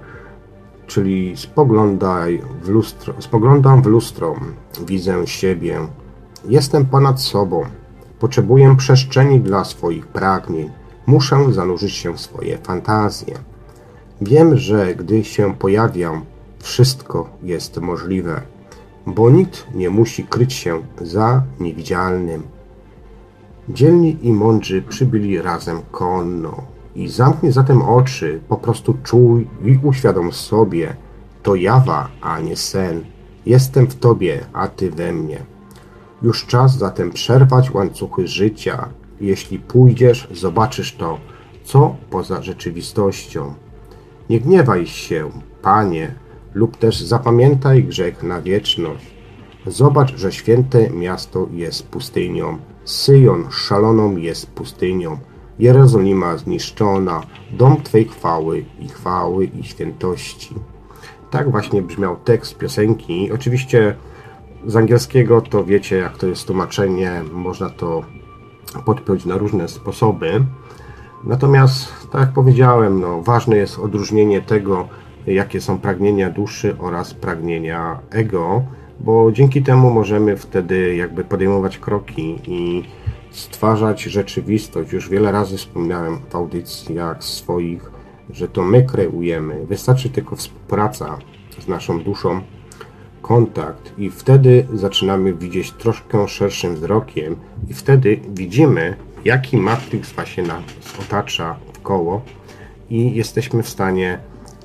Speaker 1: czyli spoglądaj w lustro, spoglądam w lustro, widzę siebie, jestem ponad sobą, potrzebuję przestrzeni dla swoich pragnień, muszę zanurzyć się w swoje fantazje. Wiem, że gdy się pojawiam, wszystko jest możliwe, bo nikt nie musi kryć się za niewidzialnym. Dzielni i mądrzy przybyli razem konno. I zamknij zatem oczy, po prostu czuj i uświadom sobie, to jawa, a nie sen. Jestem w Tobie, a Ty we mnie. Już czas zatem przerwać łańcuchy życia. Jeśli pójdziesz, zobaczysz to, co poza rzeczywistością. Nie gniewaj się, Panie, lub też zapamiętaj grzech na wieczność. Zobacz, że święte miasto jest pustynią Syjon szaloną jest pustynią, Jerozolima zniszczona, dom Twej chwały i chwały i świętości. Tak właśnie brzmiał tekst piosenki. Oczywiście z angielskiego to wiecie, jak to jest tłumaczenie, można to podpiąć na różne sposoby. Natomiast, tak jak powiedziałem, no, ważne jest odróżnienie tego, jakie są pragnienia duszy oraz pragnienia ego bo dzięki temu możemy wtedy jakby podejmować kroki i stwarzać rzeczywistość. Już wiele razy wspomniałem w audycjach swoich, że to my kreujemy. Wystarczy tylko współpraca z naszą duszą, kontakt i wtedy zaczynamy widzieć troszkę szerszym wzrokiem i wtedy widzimy, jaki matryks właśnie nas otacza koło i jesteśmy w stanie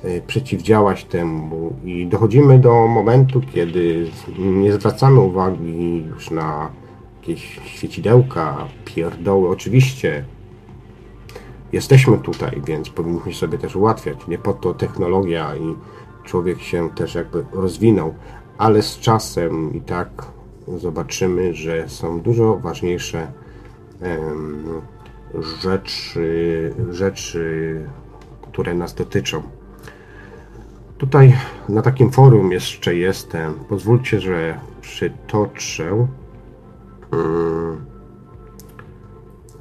Speaker 1: E, przeciwdziałać temu i dochodzimy do momentu, kiedy nie zwracamy uwagi już na jakieś świecidełka, pierdoły. Oczywiście jesteśmy tutaj, więc powinniśmy sobie też ułatwiać. Nie po to technologia i człowiek się też jakby rozwinął, ale z czasem i tak zobaczymy, że są dużo ważniejsze rzeczy, rzeczy, które nas dotyczą. Tutaj na takim forum jeszcze jestem. Pozwólcie, że przytoczę.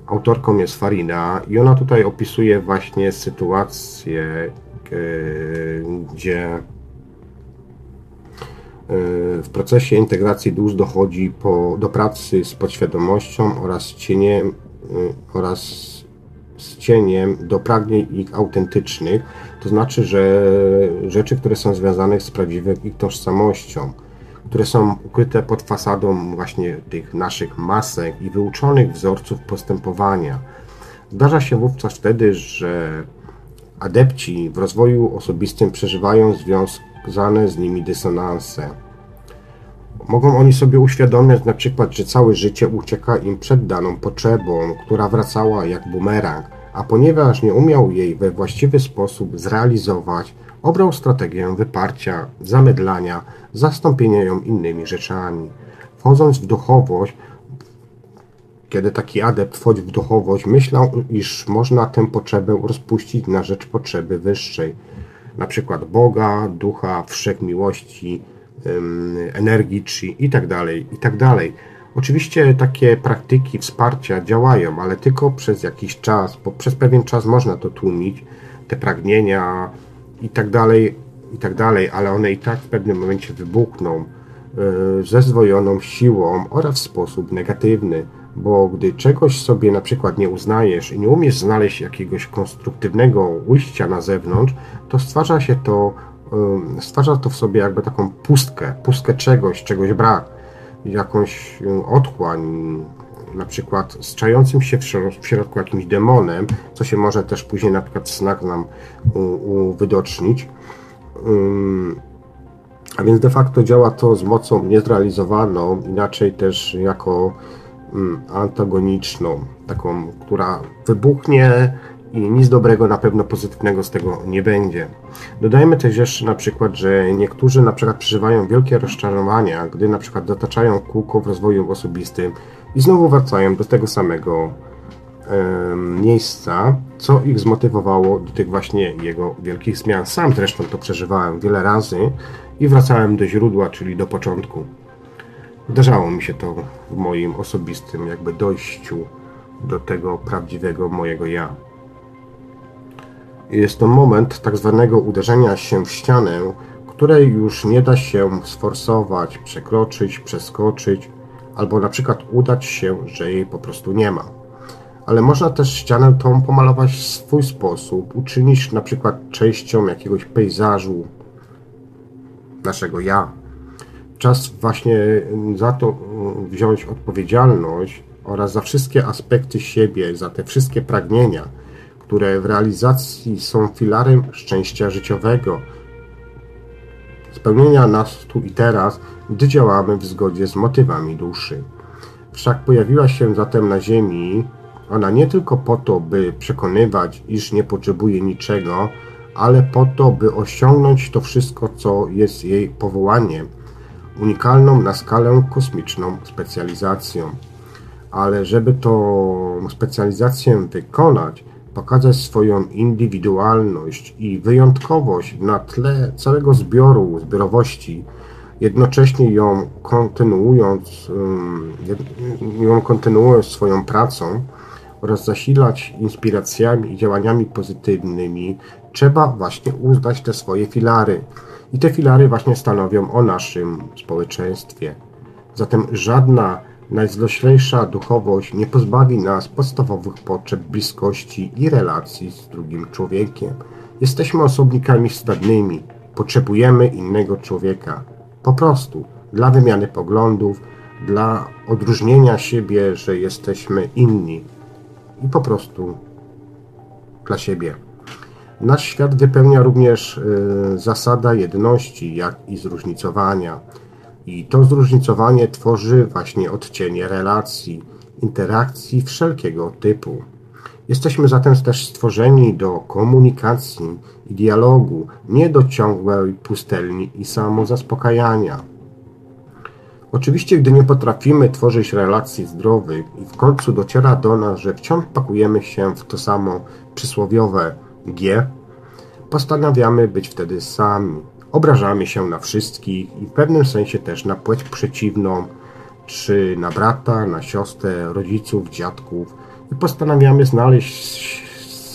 Speaker 1: Autorką jest Farina i ona tutaj opisuje właśnie sytuację, e, gdzie w procesie integracji dusz dochodzi po, do pracy z podświadomością oraz cieniem, e, oraz z cieniem do pragnień ich autentycznych, to znaczy, że rzeczy, które są związane z prawdziwą ich tożsamością, które są ukryte pod fasadą właśnie tych naszych masek i wyuczonych wzorców postępowania. Zdarza się wówczas wtedy, że adepci w rozwoju osobistym przeżywają związane z nimi dysonanse. Mogą oni sobie uświadomić na przykład, że całe życie ucieka im przed daną potrzebą, która wracała jak bumerang, a ponieważ nie umiał jej we właściwy sposób zrealizować, obrał strategię wyparcia, zamydlania, zastąpienia ją innymi rzeczami. Wchodząc w duchowość, kiedy taki adept wchodzi w duchowość, myślał, iż można tę potrzebę rozpuścić na rzecz potrzeby wyższej, na przykład Boga, ducha, wszechmiłości, energii, chi i tak dalej, i tak dalej. Oczywiście takie praktyki wsparcia działają, ale tylko przez jakiś czas, bo przez pewien czas można to tłumić, te pragnienia i tak dalej, i tak dalej, ale one i tak w pewnym momencie wybuchną e, ze zdwojoną siłą oraz w sposób negatywny, bo gdy czegoś sobie na przykład nie uznajesz i nie umiesz znaleźć jakiegoś konstruktywnego ujścia na zewnątrz, to stwarza się to, stwarza to w sobie jakby taką pustkę, pustkę czegoś, czegoś brak jakąś otchłań, na przykład z się w środku jakimś demonem, co się może też później na przykład w snach nam uwidocznić. A więc de facto działa to z mocą niezrealizowaną, inaczej też jako antagoniczną, taką, która wybuchnie i nic dobrego, na pewno pozytywnego z tego nie będzie. Dodajmy też jeszcze na przykład, że niektórzy na przykład przeżywają wielkie rozczarowania, gdy na przykład zataczają kółko w rozwoju osobistym i znowu wracają do tego samego miejsca, co ich zmotywowało do tych właśnie jego wielkich zmian. Sam zresztą to przeżywałem wiele razy i wracałem do źródła, czyli do początku. Zdarzało mi się to w moim osobistym jakby dojściu do tego prawdziwego mojego ja. Jest to moment tak zwanego uderzenia się w ścianę, której już nie da się sforsować, przekroczyć, przeskoczyć, albo na przykład udać się, że jej po prostu nie ma. Ale można też ścianę tą pomalować w swój sposób, uczynić na przykład częścią jakiegoś pejzażu naszego ja. Czas właśnie za to wziąć odpowiedzialność oraz za wszystkie aspekty siebie, za te wszystkie pragnienia, które w realizacji są filarem szczęścia życiowego, spełnienia nas tu i teraz, gdy działamy w zgodzie z motywami duszy. Wszak pojawiła się zatem na Ziemi ona nie tylko po to, by przekonywać, iż nie potrzebuje niczego, ale po to, by osiągnąć to wszystko, co jest jej powołaniem, unikalną na skalę kosmiczną specjalizacją. Ale żeby tą specjalizację wykonać, pokazać swoją indywidualność i wyjątkowość na tle całego zbioru, zbiorowości, jednocześnie ją kontynuując, ją kontynuując swoją pracą oraz zasilać inspiracjami i działaniami pozytywnymi, trzeba właśnie uznać te swoje filary. I te filary właśnie stanowią o naszym społeczeństwie. Zatem żadna Najzloślejsza duchowość nie pozbawi nas podstawowych potrzeb bliskości i relacji z drugim człowiekiem. Jesteśmy osobnikami stadnymi, potrzebujemy innego człowieka. Po prostu, dla wymiany poglądów, dla odróżnienia siebie, że jesteśmy inni i po prostu dla siebie. Nasz świat wypełnia również y, zasada jedności, jak i zróżnicowania. I to zróżnicowanie tworzy właśnie odcienie relacji, interakcji wszelkiego typu. Jesteśmy zatem też stworzeni do komunikacji i dialogu, nie do ciągłej pustelni i samozaspokajania. Oczywiście, gdy nie potrafimy tworzyć relacji zdrowych i w końcu dociera do nas, że wciąż pakujemy się w to samo przysłowiowe G, postanawiamy być wtedy sami. Obrażamy się na wszystkich i w pewnym sensie też na płeć przeciwną, czy na brata, na siostrę, rodziców, dziadków i postanawiamy znaleźć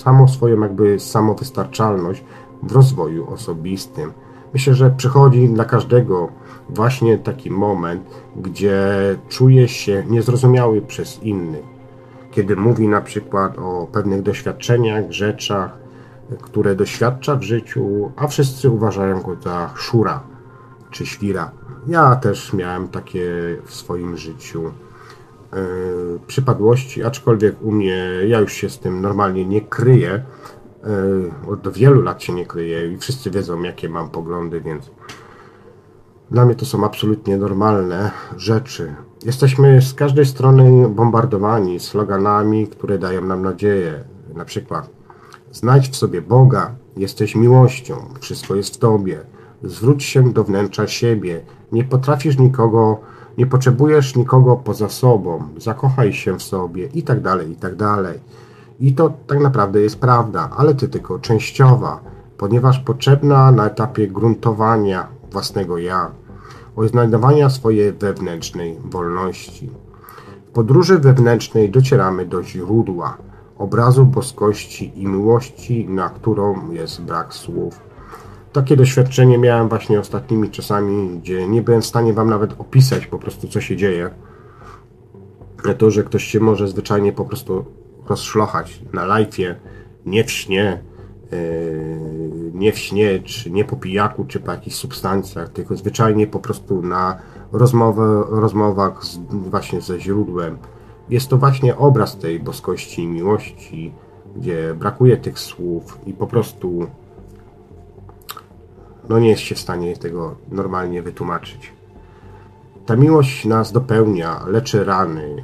Speaker 1: samą swoją jakby samowystarczalność w rozwoju osobistym. Myślę, że przychodzi dla każdego właśnie taki moment, gdzie czuje się niezrozumiały przez innych. Kiedy mówi na przykład o pewnych doświadczeniach, rzeczach, które doświadcza w życiu, a wszyscy uważają go za szura czy świra. Ja też miałem takie w swoim życiu yy, przypadłości, aczkolwiek u mnie ja już się z tym normalnie nie kryję. Yy, od wielu lat się nie kryję i wszyscy wiedzą, jakie mam poglądy, więc dla mnie to są absolutnie normalne rzeczy. Jesteśmy z każdej strony bombardowani sloganami, które dają nam nadzieję. Na przykład znajdź w sobie Boga, jesteś miłością, wszystko jest w Tobie. Zwróć się do wnętrza siebie. Nie potrafisz nikogo, nie potrzebujesz nikogo poza sobą. Zakochaj się w sobie i tak dalej, i tak dalej. I to tak naprawdę jest prawda, ale to tylko częściowa, ponieważ potrzebna na etapie gruntowania własnego ja odnajdowania swojej wewnętrznej wolności. W podróży wewnętrznej docieramy do źródła, obrazu boskości i miłości, na którą jest brak słów. Takie doświadczenie miałem właśnie ostatnimi czasami, gdzie nie byłem w stanie Wam nawet opisać po prostu, co się dzieje. To, że ktoś się może zwyczajnie po prostu rozszlochać na live'ie, nie w śnie, Yy, nie w śnie, czy nie po pijaku, czy po jakichś substancjach, tylko zwyczajnie po prostu na rozmowę, rozmowach z, właśnie ze źródłem. Jest to właśnie obraz tej boskości i miłości, gdzie brakuje tych słów i po prostu no nie jest się w stanie tego normalnie wytłumaczyć. Ta miłość nas dopełnia, leczy rany,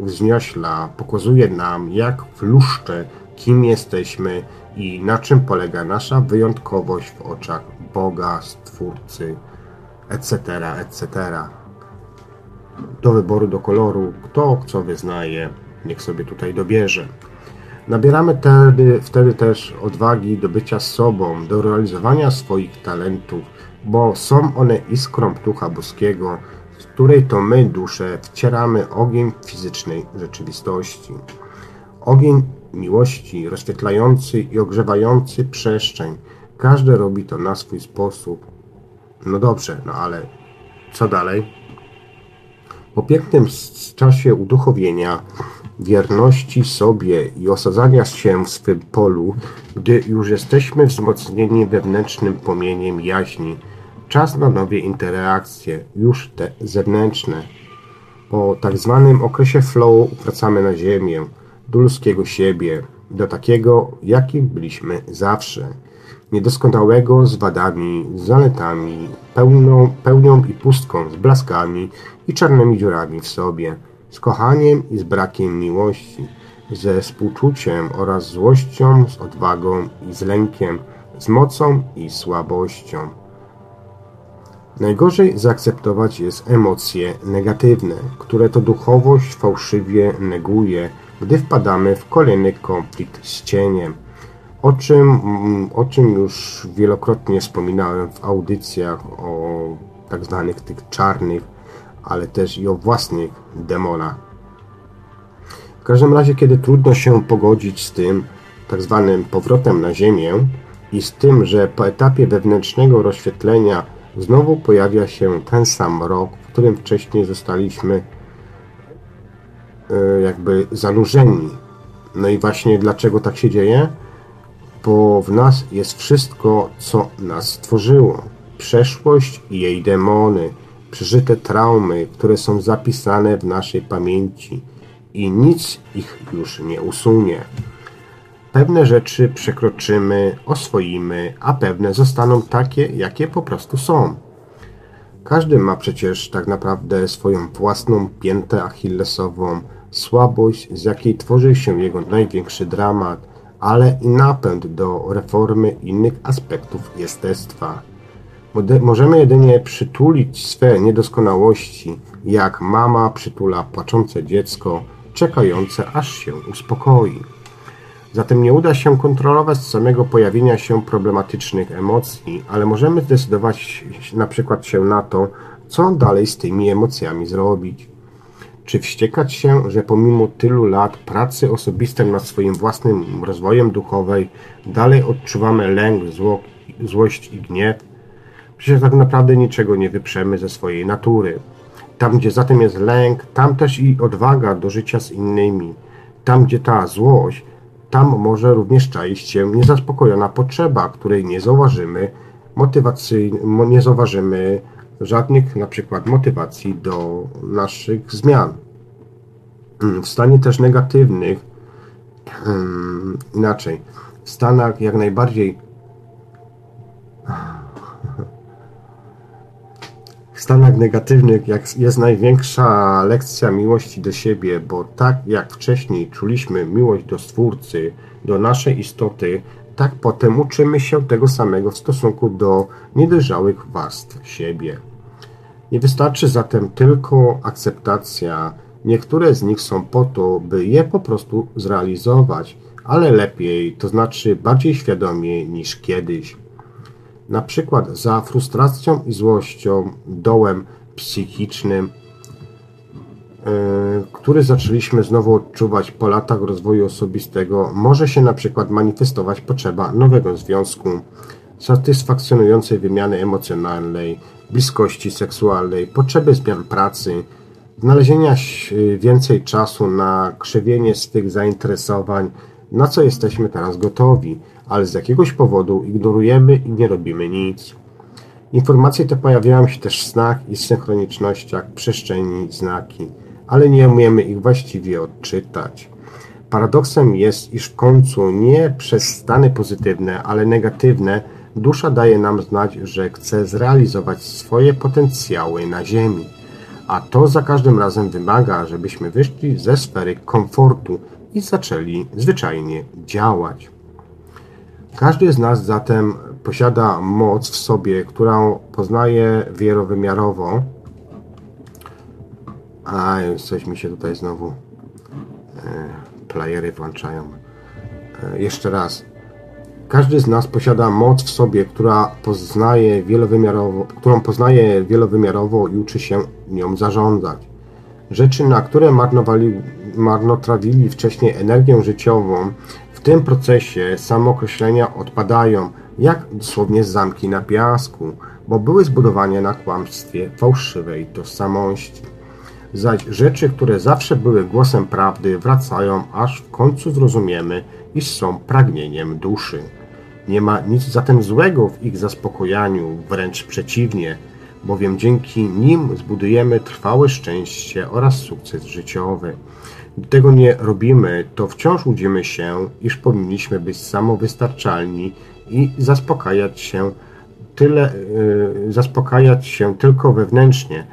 Speaker 1: wzniośla, pokazuje nam, jak w luszcze, kim jesteśmy i na czym polega nasza wyjątkowość w oczach Boga, Stwórcy, etc., etc. Do wyboru, do koloru, kto co wyznaje, niech sobie tutaj dobierze. Nabieramy wtedy, wtedy też odwagi do bycia sobą, do realizowania swoich talentów, bo są one iskrą Ducha Boskiego, z której to my, dusze, wcieramy ogień fizycznej rzeczywistości. Ogień miłości, rozświetlający i ogrzewający przestrzeń. Każdy robi to na swój sposób. No dobrze, no ale co dalej? Po pięknym czasie uduchowienia, wierności sobie i osadzania się w swym polu, gdy już jesteśmy wzmocnieni wewnętrznym płomieniem jaźni, czas na nowe interakcje, już te zewnętrzne. Po tak zwanym okresie flow wracamy na ziemię, do ludzkiego siebie, do takiego, jakim byliśmy zawsze. Niedoskonałego z wadami, z zaletami, pełną, pełnią i pustką, z blaskami i czarnymi dziurami w sobie, z kochaniem i z brakiem miłości, ze współczuciem oraz złością, z odwagą i z lękiem, z mocą i słabością. Najgorzej zaakceptować jest emocje negatywne, które to duchowość fałszywie neguje, gdy wpadamy w kolejny konflikt z cieniem, o czym, o czym już wielokrotnie wspominałem w audycjach o tak zwanych tych czarnych, ale też i o własnych demonach. W każdym razie, kiedy trudno się pogodzić z tym tak zwanym powrotem na Ziemię i z tym, że po etapie wewnętrznego rozświetlenia znowu pojawia się ten sam rok, w którym wcześniej zostaliśmy E, jakby zanurzeni. No i właśnie dlaczego tak się dzieje? Bo w nas jest wszystko, co nas stworzyło. Przeszłość i jej demony, przeżyte traumy, które są zapisane w naszej pamięci i nic ich już nie usunie. Pewne rzeczy przekroczymy, oswoimy, a pewne zostaną takie, jakie po prostu są. Każdy ma przecież tak naprawdę swoją własną piętę achillesową, słabość, z jakiej tworzy się jego największy dramat, ale i napęd do reformy innych aspektów jestestwa. Możemy jedynie przytulić swe niedoskonałości, jak mama przytula płaczące dziecko, czekające aż się uspokoi. Zatem nie uda się kontrolować samego pojawienia się problematycznych emocji, ale możemy zdecydować na przykład się na to, co dalej z tymi emocjami zrobić. Czy wściekać się, że pomimo tylu lat pracy osobistej nad swoim własnym rozwojem duchowej dalej odczuwamy lęk, zło, złość i gniew? Przecież tak naprawdę niczego nie wyprzemy ze swojej natury. Tam, gdzie zatem jest lęk, tam też i odwaga do życia z innymi. Tam, gdzie ta złość, tam może również czaić się niezaspokojona potrzeba, której nie zauważymy, motywacji, nie zauważymy żadnych na przykład motywacji do naszych zmian. W stanie też negatywnych, hmm, inaczej, w stanach jak najbardziej stanach negatywnych jest największa lekcja miłości do siebie, bo tak jak wcześniej czuliśmy miłość do Stwórcy, do naszej istoty, tak potem uczymy się tego samego w stosunku do niedojrzałych warstw siebie. Nie wystarczy zatem tylko akceptacja. Niektóre z nich są po to, by je po prostu zrealizować, ale lepiej, to znaczy bardziej świadomie niż kiedyś. Na przykład za frustracją i złością, dołem psychicznym, yy, który zaczęliśmy znowu odczuwać po latach rozwoju osobistego, może się na przykład manifestować potrzeba nowego związku, satysfakcjonującej wymiany emocjonalnej, bliskości seksualnej, potrzeby zmian pracy, znalezienia więcej czasu na krzewienie swych zainteresowań, na co jesteśmy teraz gotowi, ale z jakiegoś powodu ignorujemy i nie robimy nic. Informacje te pojawiają się też w snach i synchronicznościach przestrzeni znaki, ale nie umiemy ich właściwie odczytać. Paradoksem jest, iż w końcu nie przez stany pozytywne, ale negatywne dusza daje nam znać, że chce zrealizować swoje potencjały na Ziemi. A to za każdym razem wymaga, żebyśmy wyszli ze sfery komfortu i zaczęli zwyczajnie działać. Każdy z nas zatem posiada moc w sobie, którą poznaje wielowymiarowo. A, coś mi się tutaj znowu e, playery włączają. E, jeszcze raz. Każdy z nas posiada moc w sobie, która poznaje wielowymiarowo, którą poznaje wielowymiarowo i uczy się nią zarządzać. Rzeczy, na które marnowali, marnotrawili wcześniej energię życiową, w tym procesie samookreślenia odpadają, jak dosłownie zamki na piasku, bo były zbudowane na kłamstwie fałszywej tożsamości. Zaś rzeczy, które zawsze były głosem prawdy, wracają, aż w końcu zrozumiemy, iż są pragnieniem duszy. Nie ma nic zatem złego w ich zaspokojaniu, wręcz przeciwnie, bowiem dzięki nim zbudujemy trwałe szczęście oraz sukces życiowy. Gdy tego nie robimy, to wciąż łudzimy się, iż powinniśmy być samowystarczalni i zaspokajać się tyle, yy, zaspokajać się tylko wewnętrznie.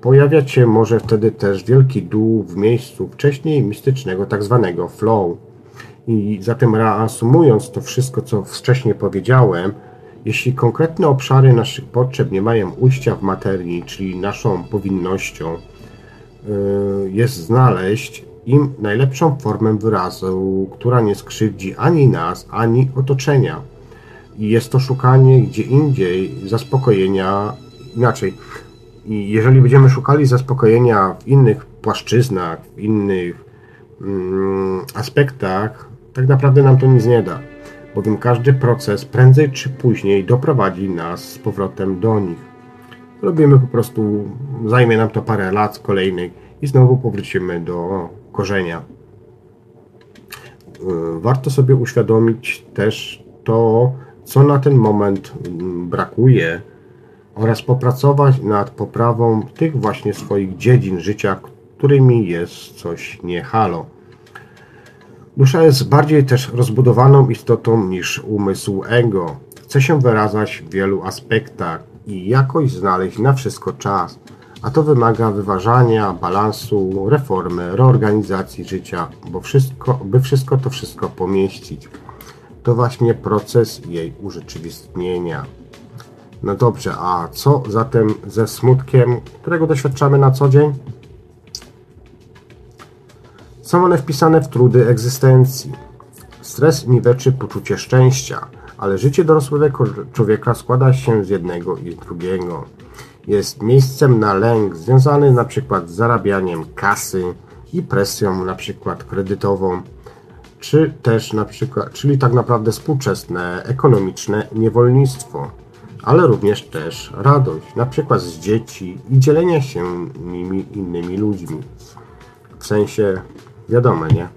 Speaker 1: Pojawiać się może wtedy też wielki dół w miejscu wcześniej mistycznego tak zwanego flow. I zatem reasumując to wszystko, co wcześniej powiedziałem, jeśli konkretne obszary naszych potrzeb nie mają ujścia w materii, czyli naszą powinnością yy, jest znaleźć im najlepszą formę wyrazu, która nie skrzywdzi ani nas, ani otoczenia. I jest to szukanie gdzie indziej zaspokojenia inaczej. I jeżeli będziemy szukali zaspokojenia w innych płaszczyznach, w innych mm, aspektach, tak naprawdę nam to nic nie da, bowiem każdy proces prędzej czy później doprowadzi nas z powrotem do nich. Robimy po prostu, zajmie nam to parę lat kolejnych i znowu powrócimy do korzenia. Yy, warto sobie uświadomić też to, co na ten moment mm, brakuje oraz popracować nad poprawą tych właśnie swoich dziedzin życia, którymi jest coś nie halo. Dusza jest bardziej też rozbudowaną istotą niż umysł ego. Chce się wyrażać w wielu aspektach i jakoś znaleźć na wszystko czas. A to wymaga wyważania, balansu, reformy, reorganizacji życia, bo wszystko, by wszystko to wszystko pomieścić. To właśnie proces jej urzeczywistnienia. No dobrze, a co zatem ze smutkiem, którego doświadczamy na co dzień? Są one wpisane w trudy egzystencji. Stres niweczy poczucie szczęścia, ale życie dorosłego człowieka składa się z jednego i drugiego. Jest miejscem na lęk związany przykład z zarabianiem kasy i presją przykład kredytową, czy też na przykład, czyli tak naprawdę współczesne ekonomiczne niewolnictwo, ale również też radość, przykład z dzieci i dzielenie się nimi innymi ludźmi. W sensie, wiadomo, nie?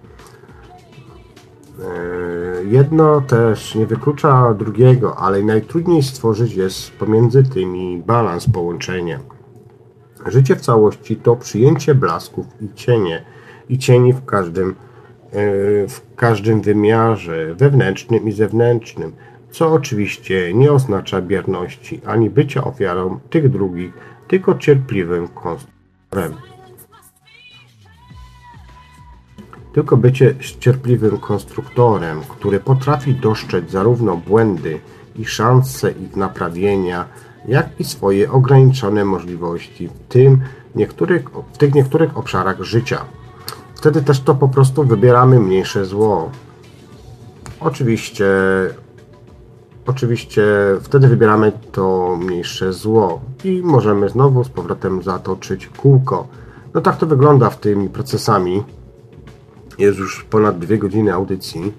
Speaker 1: E, jedno też nie wyklucza drugiego, ale najtrudniej stworzyć jest pomiędzy tymi balans, połączenie. Życie w całości to przyjęcie blasków i cienie, i cieni w każdym, e, w każdym wymiarze, wewnętrznym i zewnętrznym, co oczywiście nie oznacza bierności ani bycia ofiarą tych drugich, tylko cierpliwym konstruktorem. Tylko bycie cierpliwym konstruktorem, który potrafi dostrzec zarówno błędy i szanse ich naprawienia, jak i swoje ograniczone możliwości w, tym niektórych, w tych niektórych obszarach życia. Wtedy też to po prostu wybieramy mniejsze zło. Oczywiście, oczywiście wtedy wybieramy to mniejsze zło i możemy znowu z powrotem zatoczyć kółko. No tak to wygląda w tymi procesami jest już ponad dwie godziny audycji.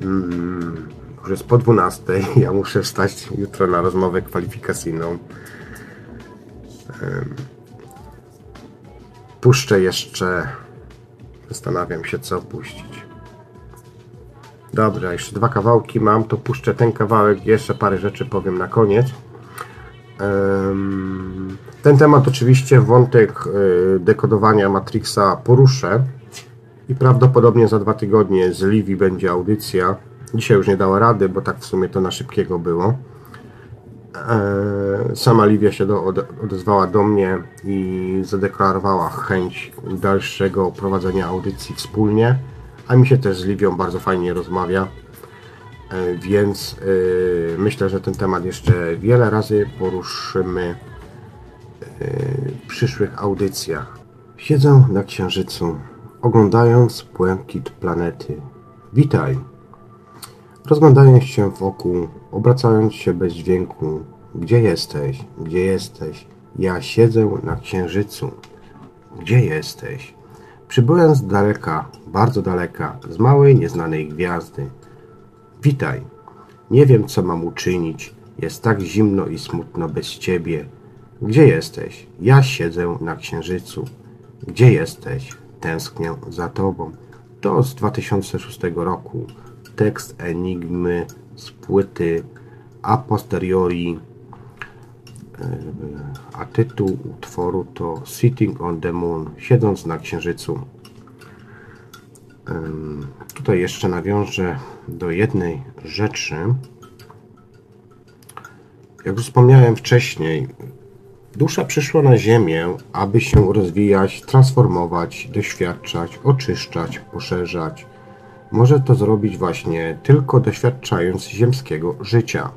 Speaker 1: Mm, już jest po 12. [laughs] Ja muszę wstać jutro na rozmowę kwalifikacyjną. Puszczę jeszcze. Zastanawiam się, co puścić. Dobra, jeszcze dwa kawałki mam, to puszczę ten kawałek, jeszcze parę rzeczy powiem na koniec. Ten temat oczywiście, wątek y, dekodowania Matrixa poruszę i prawdopodobnie za dwa tygodnie z Livi będzie audycja. Dzisiaj już nie dała rady, bo tak w sumie to na szybkiego było. E, sama Livia się do, odezwała do mnie i zadeklarowała chęć dalszego prowadzenia audycji wspólnie, a mi się też z Livią bardzo fajnie rozmawia, e, więc e, myślę, że ten temat jeszcze wiele razy poruszymy w przyszłych audycjach. Siedzę na księżycu oglądając błękit planety. Witaj! Rozglądając się wokół, obracając się bez dźwięku. Gdzie jesteś? Gdzie jesteś? Ja siedzę na księżycu. Gdzie jesteś? Przybyłem z daleka, bardzo daleka, z małej, nieznanej gwiazdy. Witaj. Nie wiem, co mam uczynić. Jest tak zimno i smutno bez ciebie. Gdzie jesteś? Ja siedzę na księżycu. Gdzie jesteś? Tęsknię za Tobą. To z 2006 roku. Tekst Enigmy z płyty A posteriori, e, a tytuł utworu to Sitting on the Moon, siedząc na księżycu. Tutaj jeszcze nawiążę do jednej rzeczy. Jak już wspomniałem wcześniej, Dusza przyszła na Ziemię, aby się rozwijać, transformować, doświadczać, oczyszczać, poszerzać. Może to zrobić właśnie tylko doświadczając ziemskiego życia.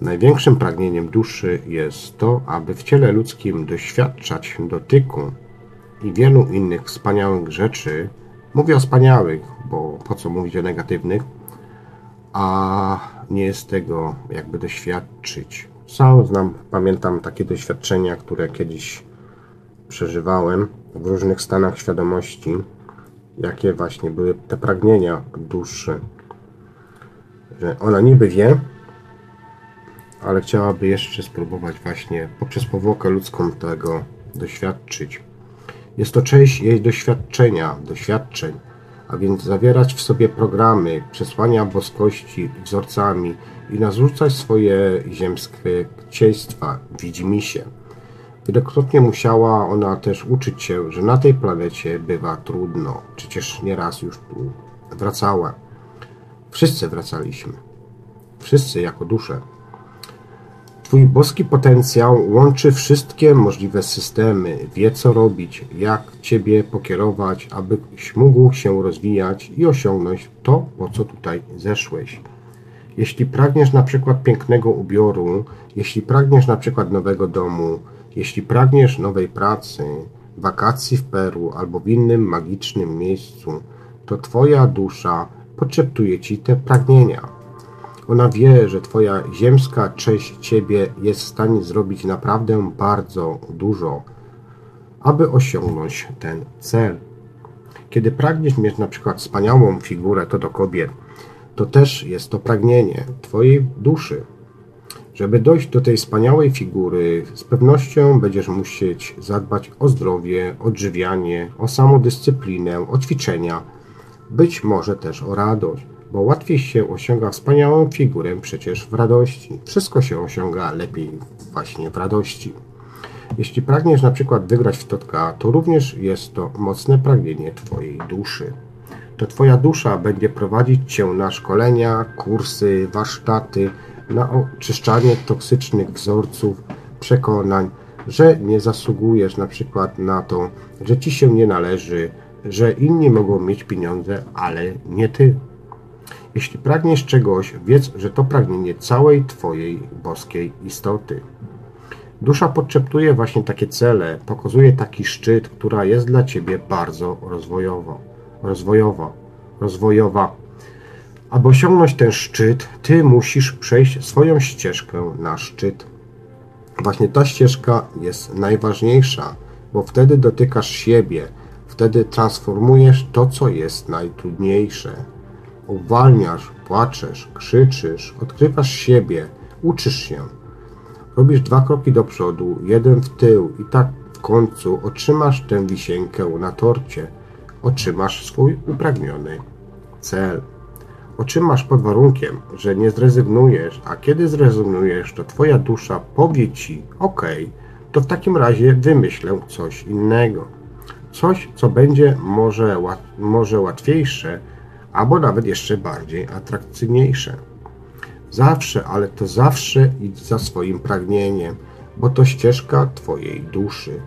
Speaker 1: Największym pragnieniem duszy jest to, aby w ciele ludzkim doświadczać dotyku i wielu innych wspaniałych rzeczy. Mówię o wspaniałych, bo po co mówić o negatywnych, a nie jest tego jakby doświadczyć. Sam znam, pamiętam takie doświadczenia, które kiedyś przeżywałem w różnych stanach świadomości, jakie właśnie były te pragnienia duszy. Że ona niby wie, ale chciałaby jeszcze spróbować właśnie poprzez powłokę ludzką tego doświadczyć. Jest to część jej doświadczenia, doświadczeń, a więc zawierać w sobie programy, przesłania boskości, wzorcami, i narzucać swoje ziemskie chcieństwa, się. Wielokrotnie musiała ona też uczyć się, że na tej planecie bywa trudno. Przecież nieraz już tu wracała. Wszyscy wracaliśmy. Wszyscy jako dusze. Twój boski potencjał łączy wszystkie możliwe systemy, wie co robić, jak Ciebie pokierować, abyś mógł się rozwijać i osiągnąć to, po co tutaj zeszłeś. Jeśli pragniesz na przykład pięknego ubioru, jeśli pragniesz na przykład nowego domu, jeśli pragniesz nowej pracy, wakacji w Peru albo w innym magicznym miejscu, to Twoja dusza podszeptuje Ci te pragnienia. Ona wie, że Twoja ziemska część Ciebie jest w stanie zrobić naprawdę bardzo dużo, aby osiągnąć ten cel. Kiedy pragniesz mieć na przykład wspaniałą figurę, to do kobiet, to też jest to pragnienie Twojej duszy. Żeby dojść do tej wspaniałej figury, z pewnością będziesz musieć zadbać o zdrowie, odżywianie, o samodyscyplinę, o ćwiczenia, być może też o radość bo łatwiej się osiąga wspaniałą figurę przecież w radości. Wszystko się osiąga lepiej właśnie w radości. Jeśli pragniesz na przykład wygrać w totka, to również jest to mocne pragnienie Twojej duszy. To Twoja dusza będzie prowadzić Cię na szkolenia, kursy, warsztaty, na oczyszczanie toksycznych wzorców, przekonań, że nie zasługujesz na przykład na to, że Ci się nie należy, że inni mogą mieć pieniądze, ale nie Ty. Jeśli pragniesz czegoś, wiedz, że to pragnienie całej Twojej boskiej istoty. Dusza podczeptuje właśnie takie cele, pokazuje taki szczyt, która jest dla Ciebie bardzo rozwojowa. Rozwojowa. Rozwojowa. Aby osiągnąć ten szczyt, Ty musisz przejść swoją ścieżkę na szczyt. Właśnie ta ścieżka jest najważniejsza, bo wtedy dotykasz siebie, wtedy transformujesz to, co jest najtrudniejsze uwalniasz, płaczesz, krzyczysz, odkrywasz siebie, uczysz się. Robisz dwa kroki do przodu, jeden w tył i tak w końcu otrzymasz tę wisienkę na torcie. Otrzymasz swój upragniony cel. Otrzymasz pod warunkiem, że nie zrezygnujesz, a kiedy zrezygnujesz, to twoja dusza powie ci, ok, to w takim razie wymyślę coś innego. Coś, co będzie może, może łatwiejsze, albo nawet jeszcze bardziej atrakcyjniejsze. Zawsze, ale to zawsze idź za swoim pragnieniem, bo to ścieżka Twojej duszy.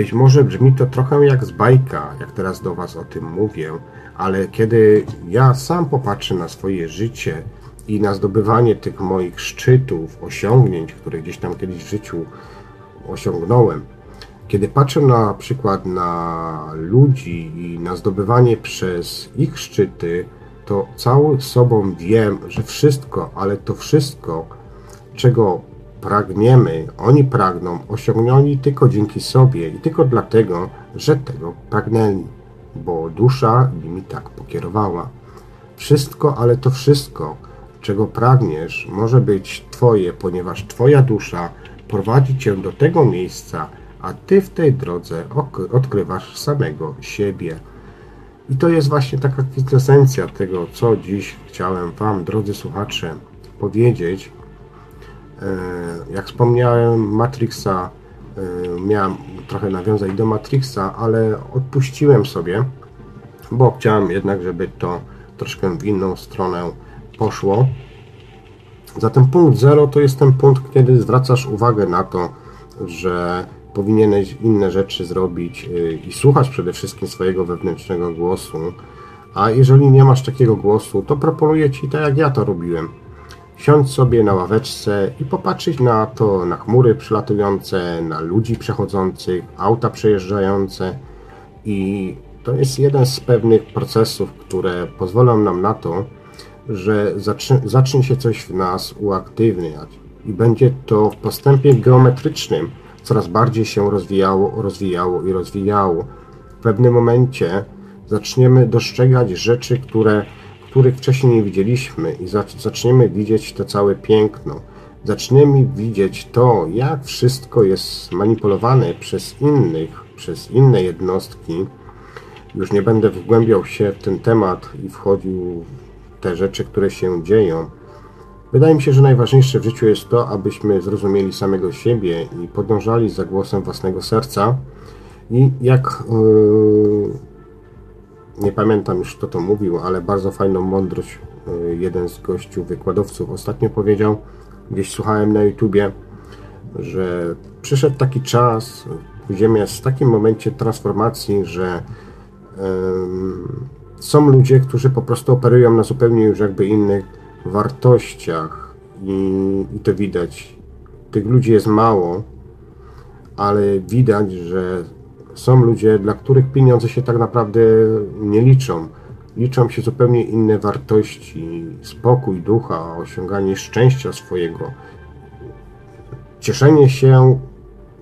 Speaker 1: Być może brzmi to trochę jak z bajka, jak teraz do Was o tym mówię, ale kiedy ja sam popatrzę na swoje życie i na zdobywanie tych moich szczytów, osiągnięć, które gdzieś tam kiedyś w życiu osiągnąłem, kiedy patrzę na przykład na ludzi i na zdobywanie przez ich szczyty, to całą sobą wiem, że wszystko, ale to wszystko, czego pragniemy, oni pragną, osiągnęli tylko dzięki sobie i tylko dlatego, że tego pragnęli, bo dusza nimi tak pokierowała. Wszystko, ale to wszystko, czego pragniesz, może być Twoje, ponieważ Twoja dusza prowadzi Cię do tego miejsca, a Ty w tej drodze odkrywasz samego siebie. I to jest właśnie taka kwintesencja tego, co dziś chciałem Wam, drodzy słuchacze, powiedzieć. E, jak wspomniałem, Matrixa, e, miałem trochę nawiązać do Matrixa, ale odpuściłem sobie, bo chciałem jednak, żeby to troszkę w inną stronę poszło. Zatem punkt zero to jest ten punkt, kiedy zwracasz uwagę na to, że powinieneś inne rzeczy zrobić y, i słuchać przede wszystkim swojego wewnętrznego głosu. A jeżeli nie masz takiego głosu, to proponuję Ci tak jak ja to robiłem. Siądź sobie na ławeczce i popatrzeć na to, na chmury przylatujące, na ludzi przechodzących, auta przejeżdżające i to jest jeden z pewnych procesów, które pozwolą nam na to, że zacznie, zacznie się coś w nas uaktywniać i będzie to w postępie geometrycznym, coraz bardziej się rozwijało, rozwijało i rozwijało. W pewnym momencie zaczniemy dostrzegać rzeczy, które, których wcześniej nie widzieliśmy i zaczniemy widzieć to całe piękno. Zaczniemy widzieć to, jak wszystko jest manipulowane przez innych, przez inne jednostki. Już nie będę wgłębiał się w ten temat i wchodził w te rzeczy, które się dzieją Wydaje mi się, że najważniejsze w życiu jest to, abyśmy zrozumieli samego siebie i podążali za głosem własnego serca. I jak yy, nie pamiętam już kto to mówił, ale bardzo fajną mądrość yy, jeden z gościów, wykładowców ostatnio powiedział, gdzieś słuchałem na YouTubie, że przyszedł taki czas, Ziemia jest w takim momencie transformacji, że są ludzie, którzy po prostu operują na zupełnie już jakby innych wartościach i, i to widać. Tych ludzi jest mało, ale widać, że są ludzie, dla których pieniądze się tak naprawdę nie liczą. Liczą się zupełnie inne wartości, spokój ducha, osiąganie szczęścia swojego, cieszenie się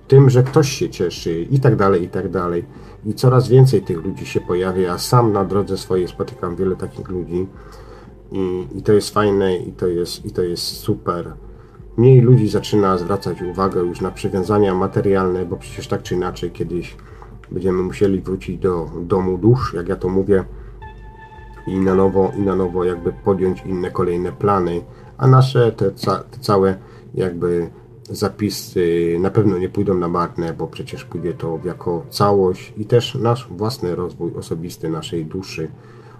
Speaker 1: tym, że ktoś się cieszy i tak dalej, i tak dalej. I coraz więcej tych ludzi się pojawia. Ja sam na drodze swojej spotykam wiele takich ludzi i, i to jest fajne i to jest, i to jest super. Mniej ludzi zaczyna zwracać uwagę już na przywiązania materialne, bo przecież tak czy inaczej kiedyś będziemy musieli wrócić do domu dusz, jak ja to mówię, i na nowo, i na nowo jakby podjąć inne kolejne plany, a nasze te, ca, te całe jakby zapisy na pewno nie pójdą na marne, bo przecież pójdzie to jako całość i też nasz własny rozwój osobisty naszej duszy.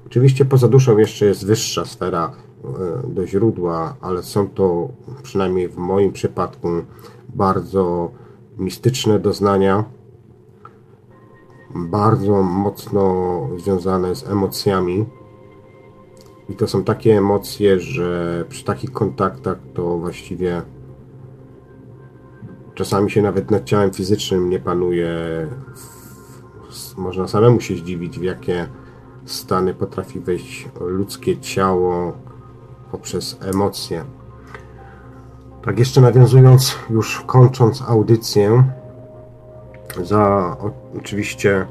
Speaker 1: Oczywiście poza duszą jeszcze jest wyższa sfera e, do źródła, ale są to przynajmniej w moim przypadku bardzo mistyczne doznania, bardzo mocno związane z emocjami. I to są takie emocje, że przy takich kontaktach to właściwie Czasami się nawet nad ciałem fizycznym nie panuje. Można samemu się zdziwić, w jakie stany potrafi wejść ludzkie ciało poprzez emocje. Tak jeszcze nawiązując, już kończąc audycję, za oczywiście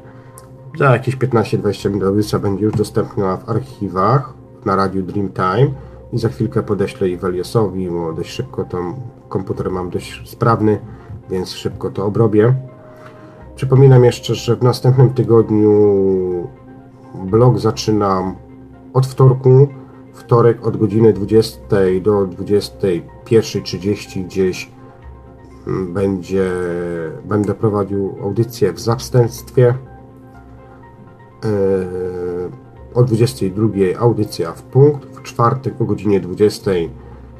Speaker 1: za jakieś 15-20 minut audycja będzie już dostępna w archiwach na radiu Dreamtime i za chwilkę podeślę ich Weliosowi, bo dość szybko tam komputer mam dość sprawny więc szybko to obrobię. Przypominam jeszcze, że w następnym tygodniu blog zaczynam od wtorku. Wtorek od godziny 20 do 21.30 gdzieś będzie, będę prowadził audycję w zastępstwie. E, o 22 audycja w punkt. W czwartek o godzinie 20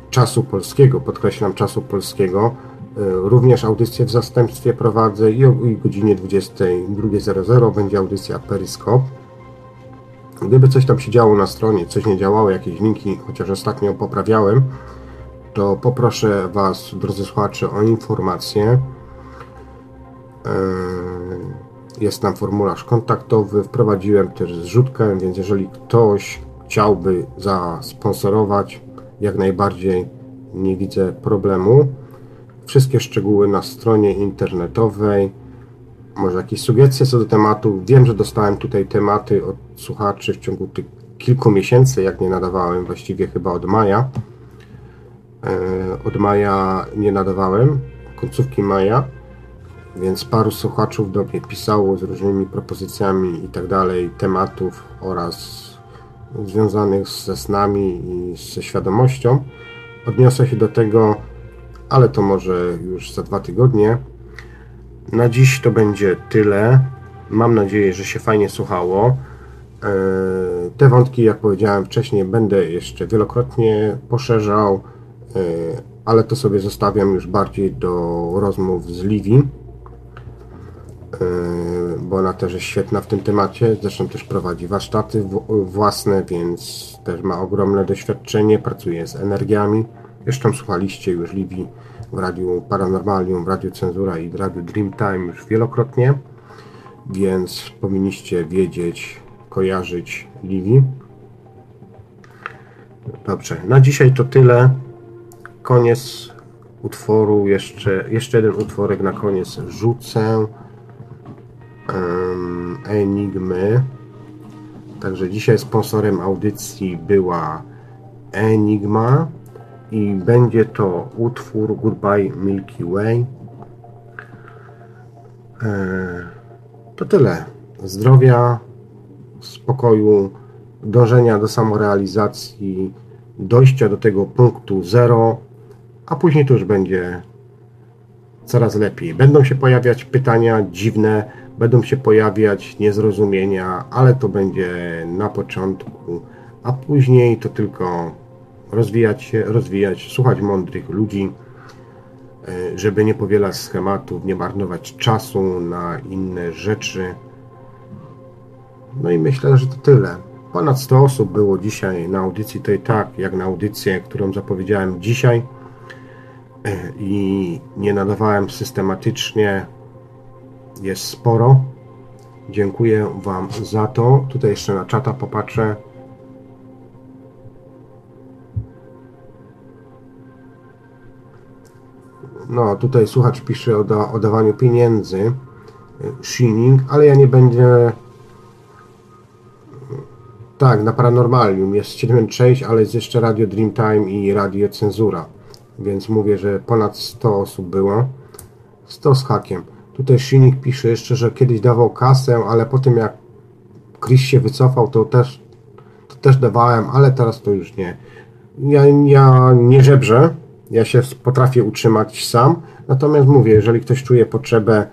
Speaker 1: czasu polskiego, podkreślam czasu polskiego E, również audycję w zastępstwie prowadzę i o godzinie 22.00 będzie audycja Periscope. Gdyby coś tam się działo na stronie, coś nie działało, jakieś linki, chociaż ostatnio poprawiałem, to poproszę Was, drodzy słuchacze, o informację. E, jest tam formularz kontaktowy, wprowadziłem też zrzutkę, więc jeżeli ktoś chciałby zasponsorować, jak najbardziej nie widzę problemu. Wszystkie szczegóły na stronie internetowej. Może jakieś sugestie co do tematu. Wiem, że dostałem tutaj tematy od słuchaczy w ciągu tych kilku miesięcy, jak nie nadawałem, właściwie chyba od maja. E, od maja nie nadawałem, końcówki maja, więc paru słuchaczów do mnie pisało z różnymi propozycjami i tak dalej, tematów oraz związanych ze snami i ze świadomością. Odniosę się do tego ale to może już za dwa tygodnie. Na dziś to będzie tyle. Mam nadzieję, że się fajnie słuchało. E, te wątki, jak powiedziałem wcześniej, będę jeszcze wielokrotnie poszerzał, ale to sobie zostawiam już bardziej do rozmów z Livi, e, bo ona też jest świetna w tym temacie. Zresztą też prowadzi warsztaty własne, więc też ma ogromne doświadczenie, pracuje z energiami. Zresztą słuchaliście już Livi w Radiu Paranormalium, w Radiu Cenzura i w Radiu Dreamtime już wielokrotnie, więc powinniście wiedzieć, kojarzyć Livi. Dobrze, na dzisiaj to tyle. Koniec utworu, jeszcze, jeszcze jeden utworek na koniec rzucę. Um, Enigmy. Także dzisiaj sponsorem audycji była Enigma i będzie to utwór Goodbye Milky Way. E, to tyle. Zdrowia, spokoju, dążenia do samorealizacji, dojścia do tego punktu zero, a później to już będzie coraz lepiej. Będą się pojawiać pytania dziwne, będą się pojawiać niezrozumienia, ale to będzie na początku, a później to tylko rozwijać się, rozwijać, słuchać mądrych ludzi, e, żeby nie powielać schematów, nie marnować czasu na inne rzeczy. No i myślę, że to tyle. Ponad 100 osób było dzisiaj na audycji, to i tak jak na audycję, którą zapowiedziałem dzisiaj i nie nadawałem systematycznie, jest sporo. Dziękuję Wam za to. Tutaj jeszcze na czata popatrzę. No, tutaj słuchacz pisze o, da, o dawaniu pieniędzy. Shining, ale ja nie będzie. Tak, na Paranormalium jest 76, ale jest jeszcze Radio Dreamtime i Radio Cenzura. Więc mówię, że ponad 100 osób było. 100 z hakiem. Tutaj Shining pisze jeszcze, że kiedyś dawał kasę, ale po tym jak Chris się wycofał, to też, to też dawałem, ale teraz to już nie. Ja, ja nie żebrzę, ja się potrafię utrzymać sam, natomiast mówię, jeżeli ktoś czuje potrzebę,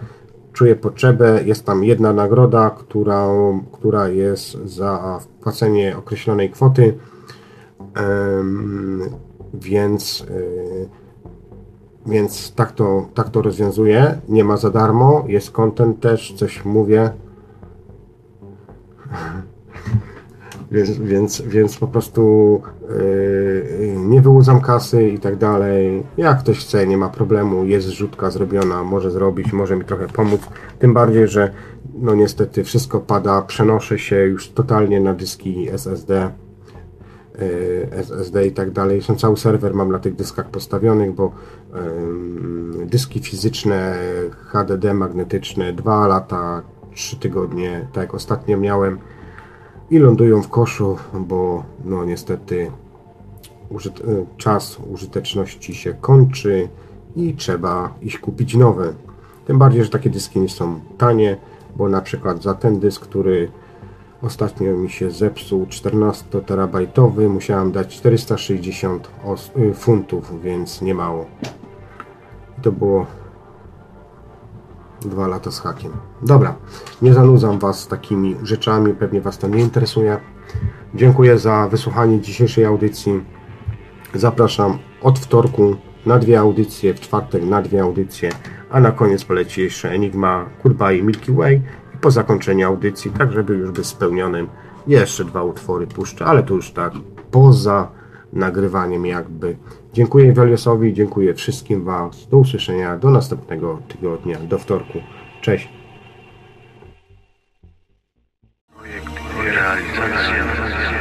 Speaker 1: czuje potrzebę, jest tam jedna nagroda, która, która jest za wpłacenie określonej kwoty, więc yy, więc tak to, tak to rozwiązuję. Nie ma za darmo, jest content też, coś mówię. [laughs] Więc, więc, więc po prostu yy, nie wyłudzam kasy i tak dalej. Jak ktoś chce, nie ma problemu, jest zrzutka zrobiona, może zrobić, może mi trochę pomóc. Tym bardziej, że no niestety wszystko pada, przenoszę się już totalnie na dyski SSD. Yy, SSD i tak dalej. Są cały serwer mam na tych dyskach postawionych, bo dyski fizyczne, HDD magnetyczne, 2 lata, 3 tygodnie, tak jak ostatnio miałem, i lądują w koszu, bo no niestety użyt czas użyteczności się kończy i trzeba iść kupić nowe. Tym bardziej, że takie dyski nie są tanie, bo na przykład za ten dysk, który ostatnio mi się zepsuł, 14 terabajtowy, musiałem dać 460 y, funtów, więc nie mało. I to było Dwa lata z hakiem. Dobra, nie zanudzam Was takimi rzeczami, pewnie Was to nie interesuje. Dziękuję za wysłuchanie dzisiejszej audycji. Zapraszam od wtorku na dwie audycje, w czwartek na dwie audycje, a na koniec poleci jeszcze Enigma, Goodbye Milky Way po zakończeniu audycji, tak żeby już być spełnionym, jeszcze dwa utwory puszczę, ale to już tak poza nagrywaniem jakby. Dziękuję Weliosowi, dziękuję wszystkim Was. Do usłyszenia, do następnego tygodnia, do wtorku. Cześć. Realizacja